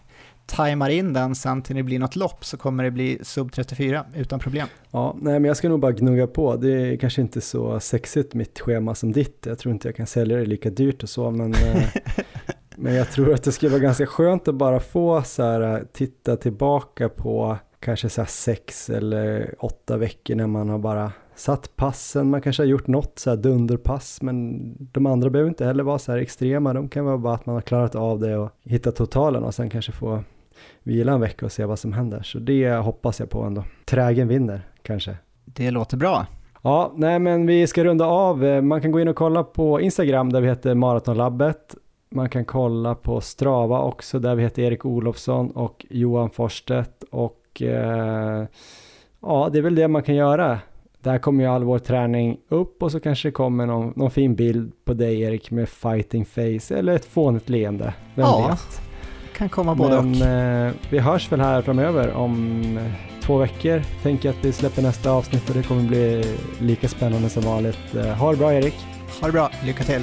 tajmar in den sen till det blir något lopp så kommer det bli sub 34 utan problem. Ja, nej men jag ska nog bara gnugga på. Det är kanske inte så sexigt mitt schema som ditt. Jag tror inte jag kan sälja det lika dyrt och så men, eh, <laughs> men jag tror att det skulle vara ganska skönt att bara få så här titta tillbaka på kanske så här sex eller åtta veckor när man har bara satt passen, man kanske har gjort något så här dunderpass men de andra behöver inte heller vara så här extrema, de kan vara bara att man har klarat av det och hittat totalen och sen kanske få vila en vecka och se vad som händer. Så det hoppas jag på ändå. Trägen vinner kanske. Det låter bra. Ja, nej men vi ska runda av. Man kan gå in och kolla på Instagram där vi heter Maratonlabbet. Man kan kolla på Strava också där vi heter Erik Olofsson och Johan Forstedt och eh, ja, det är väl det man kan göra. Där kommer ju all vår träning upp och så kanske det kommer någon, någon fin bild på dig Erik med fighting face eller ett fånigt leende. Vem ja. vet? Kan komma både Men, och. Eh, vi hörs väl här framöver om eh, två veckor. Tänker att vi släpper nästa avsnitt och det kommer bli lika spännande som vanligt. Eh, ha det bra Erik. Ha det bra, lycka till.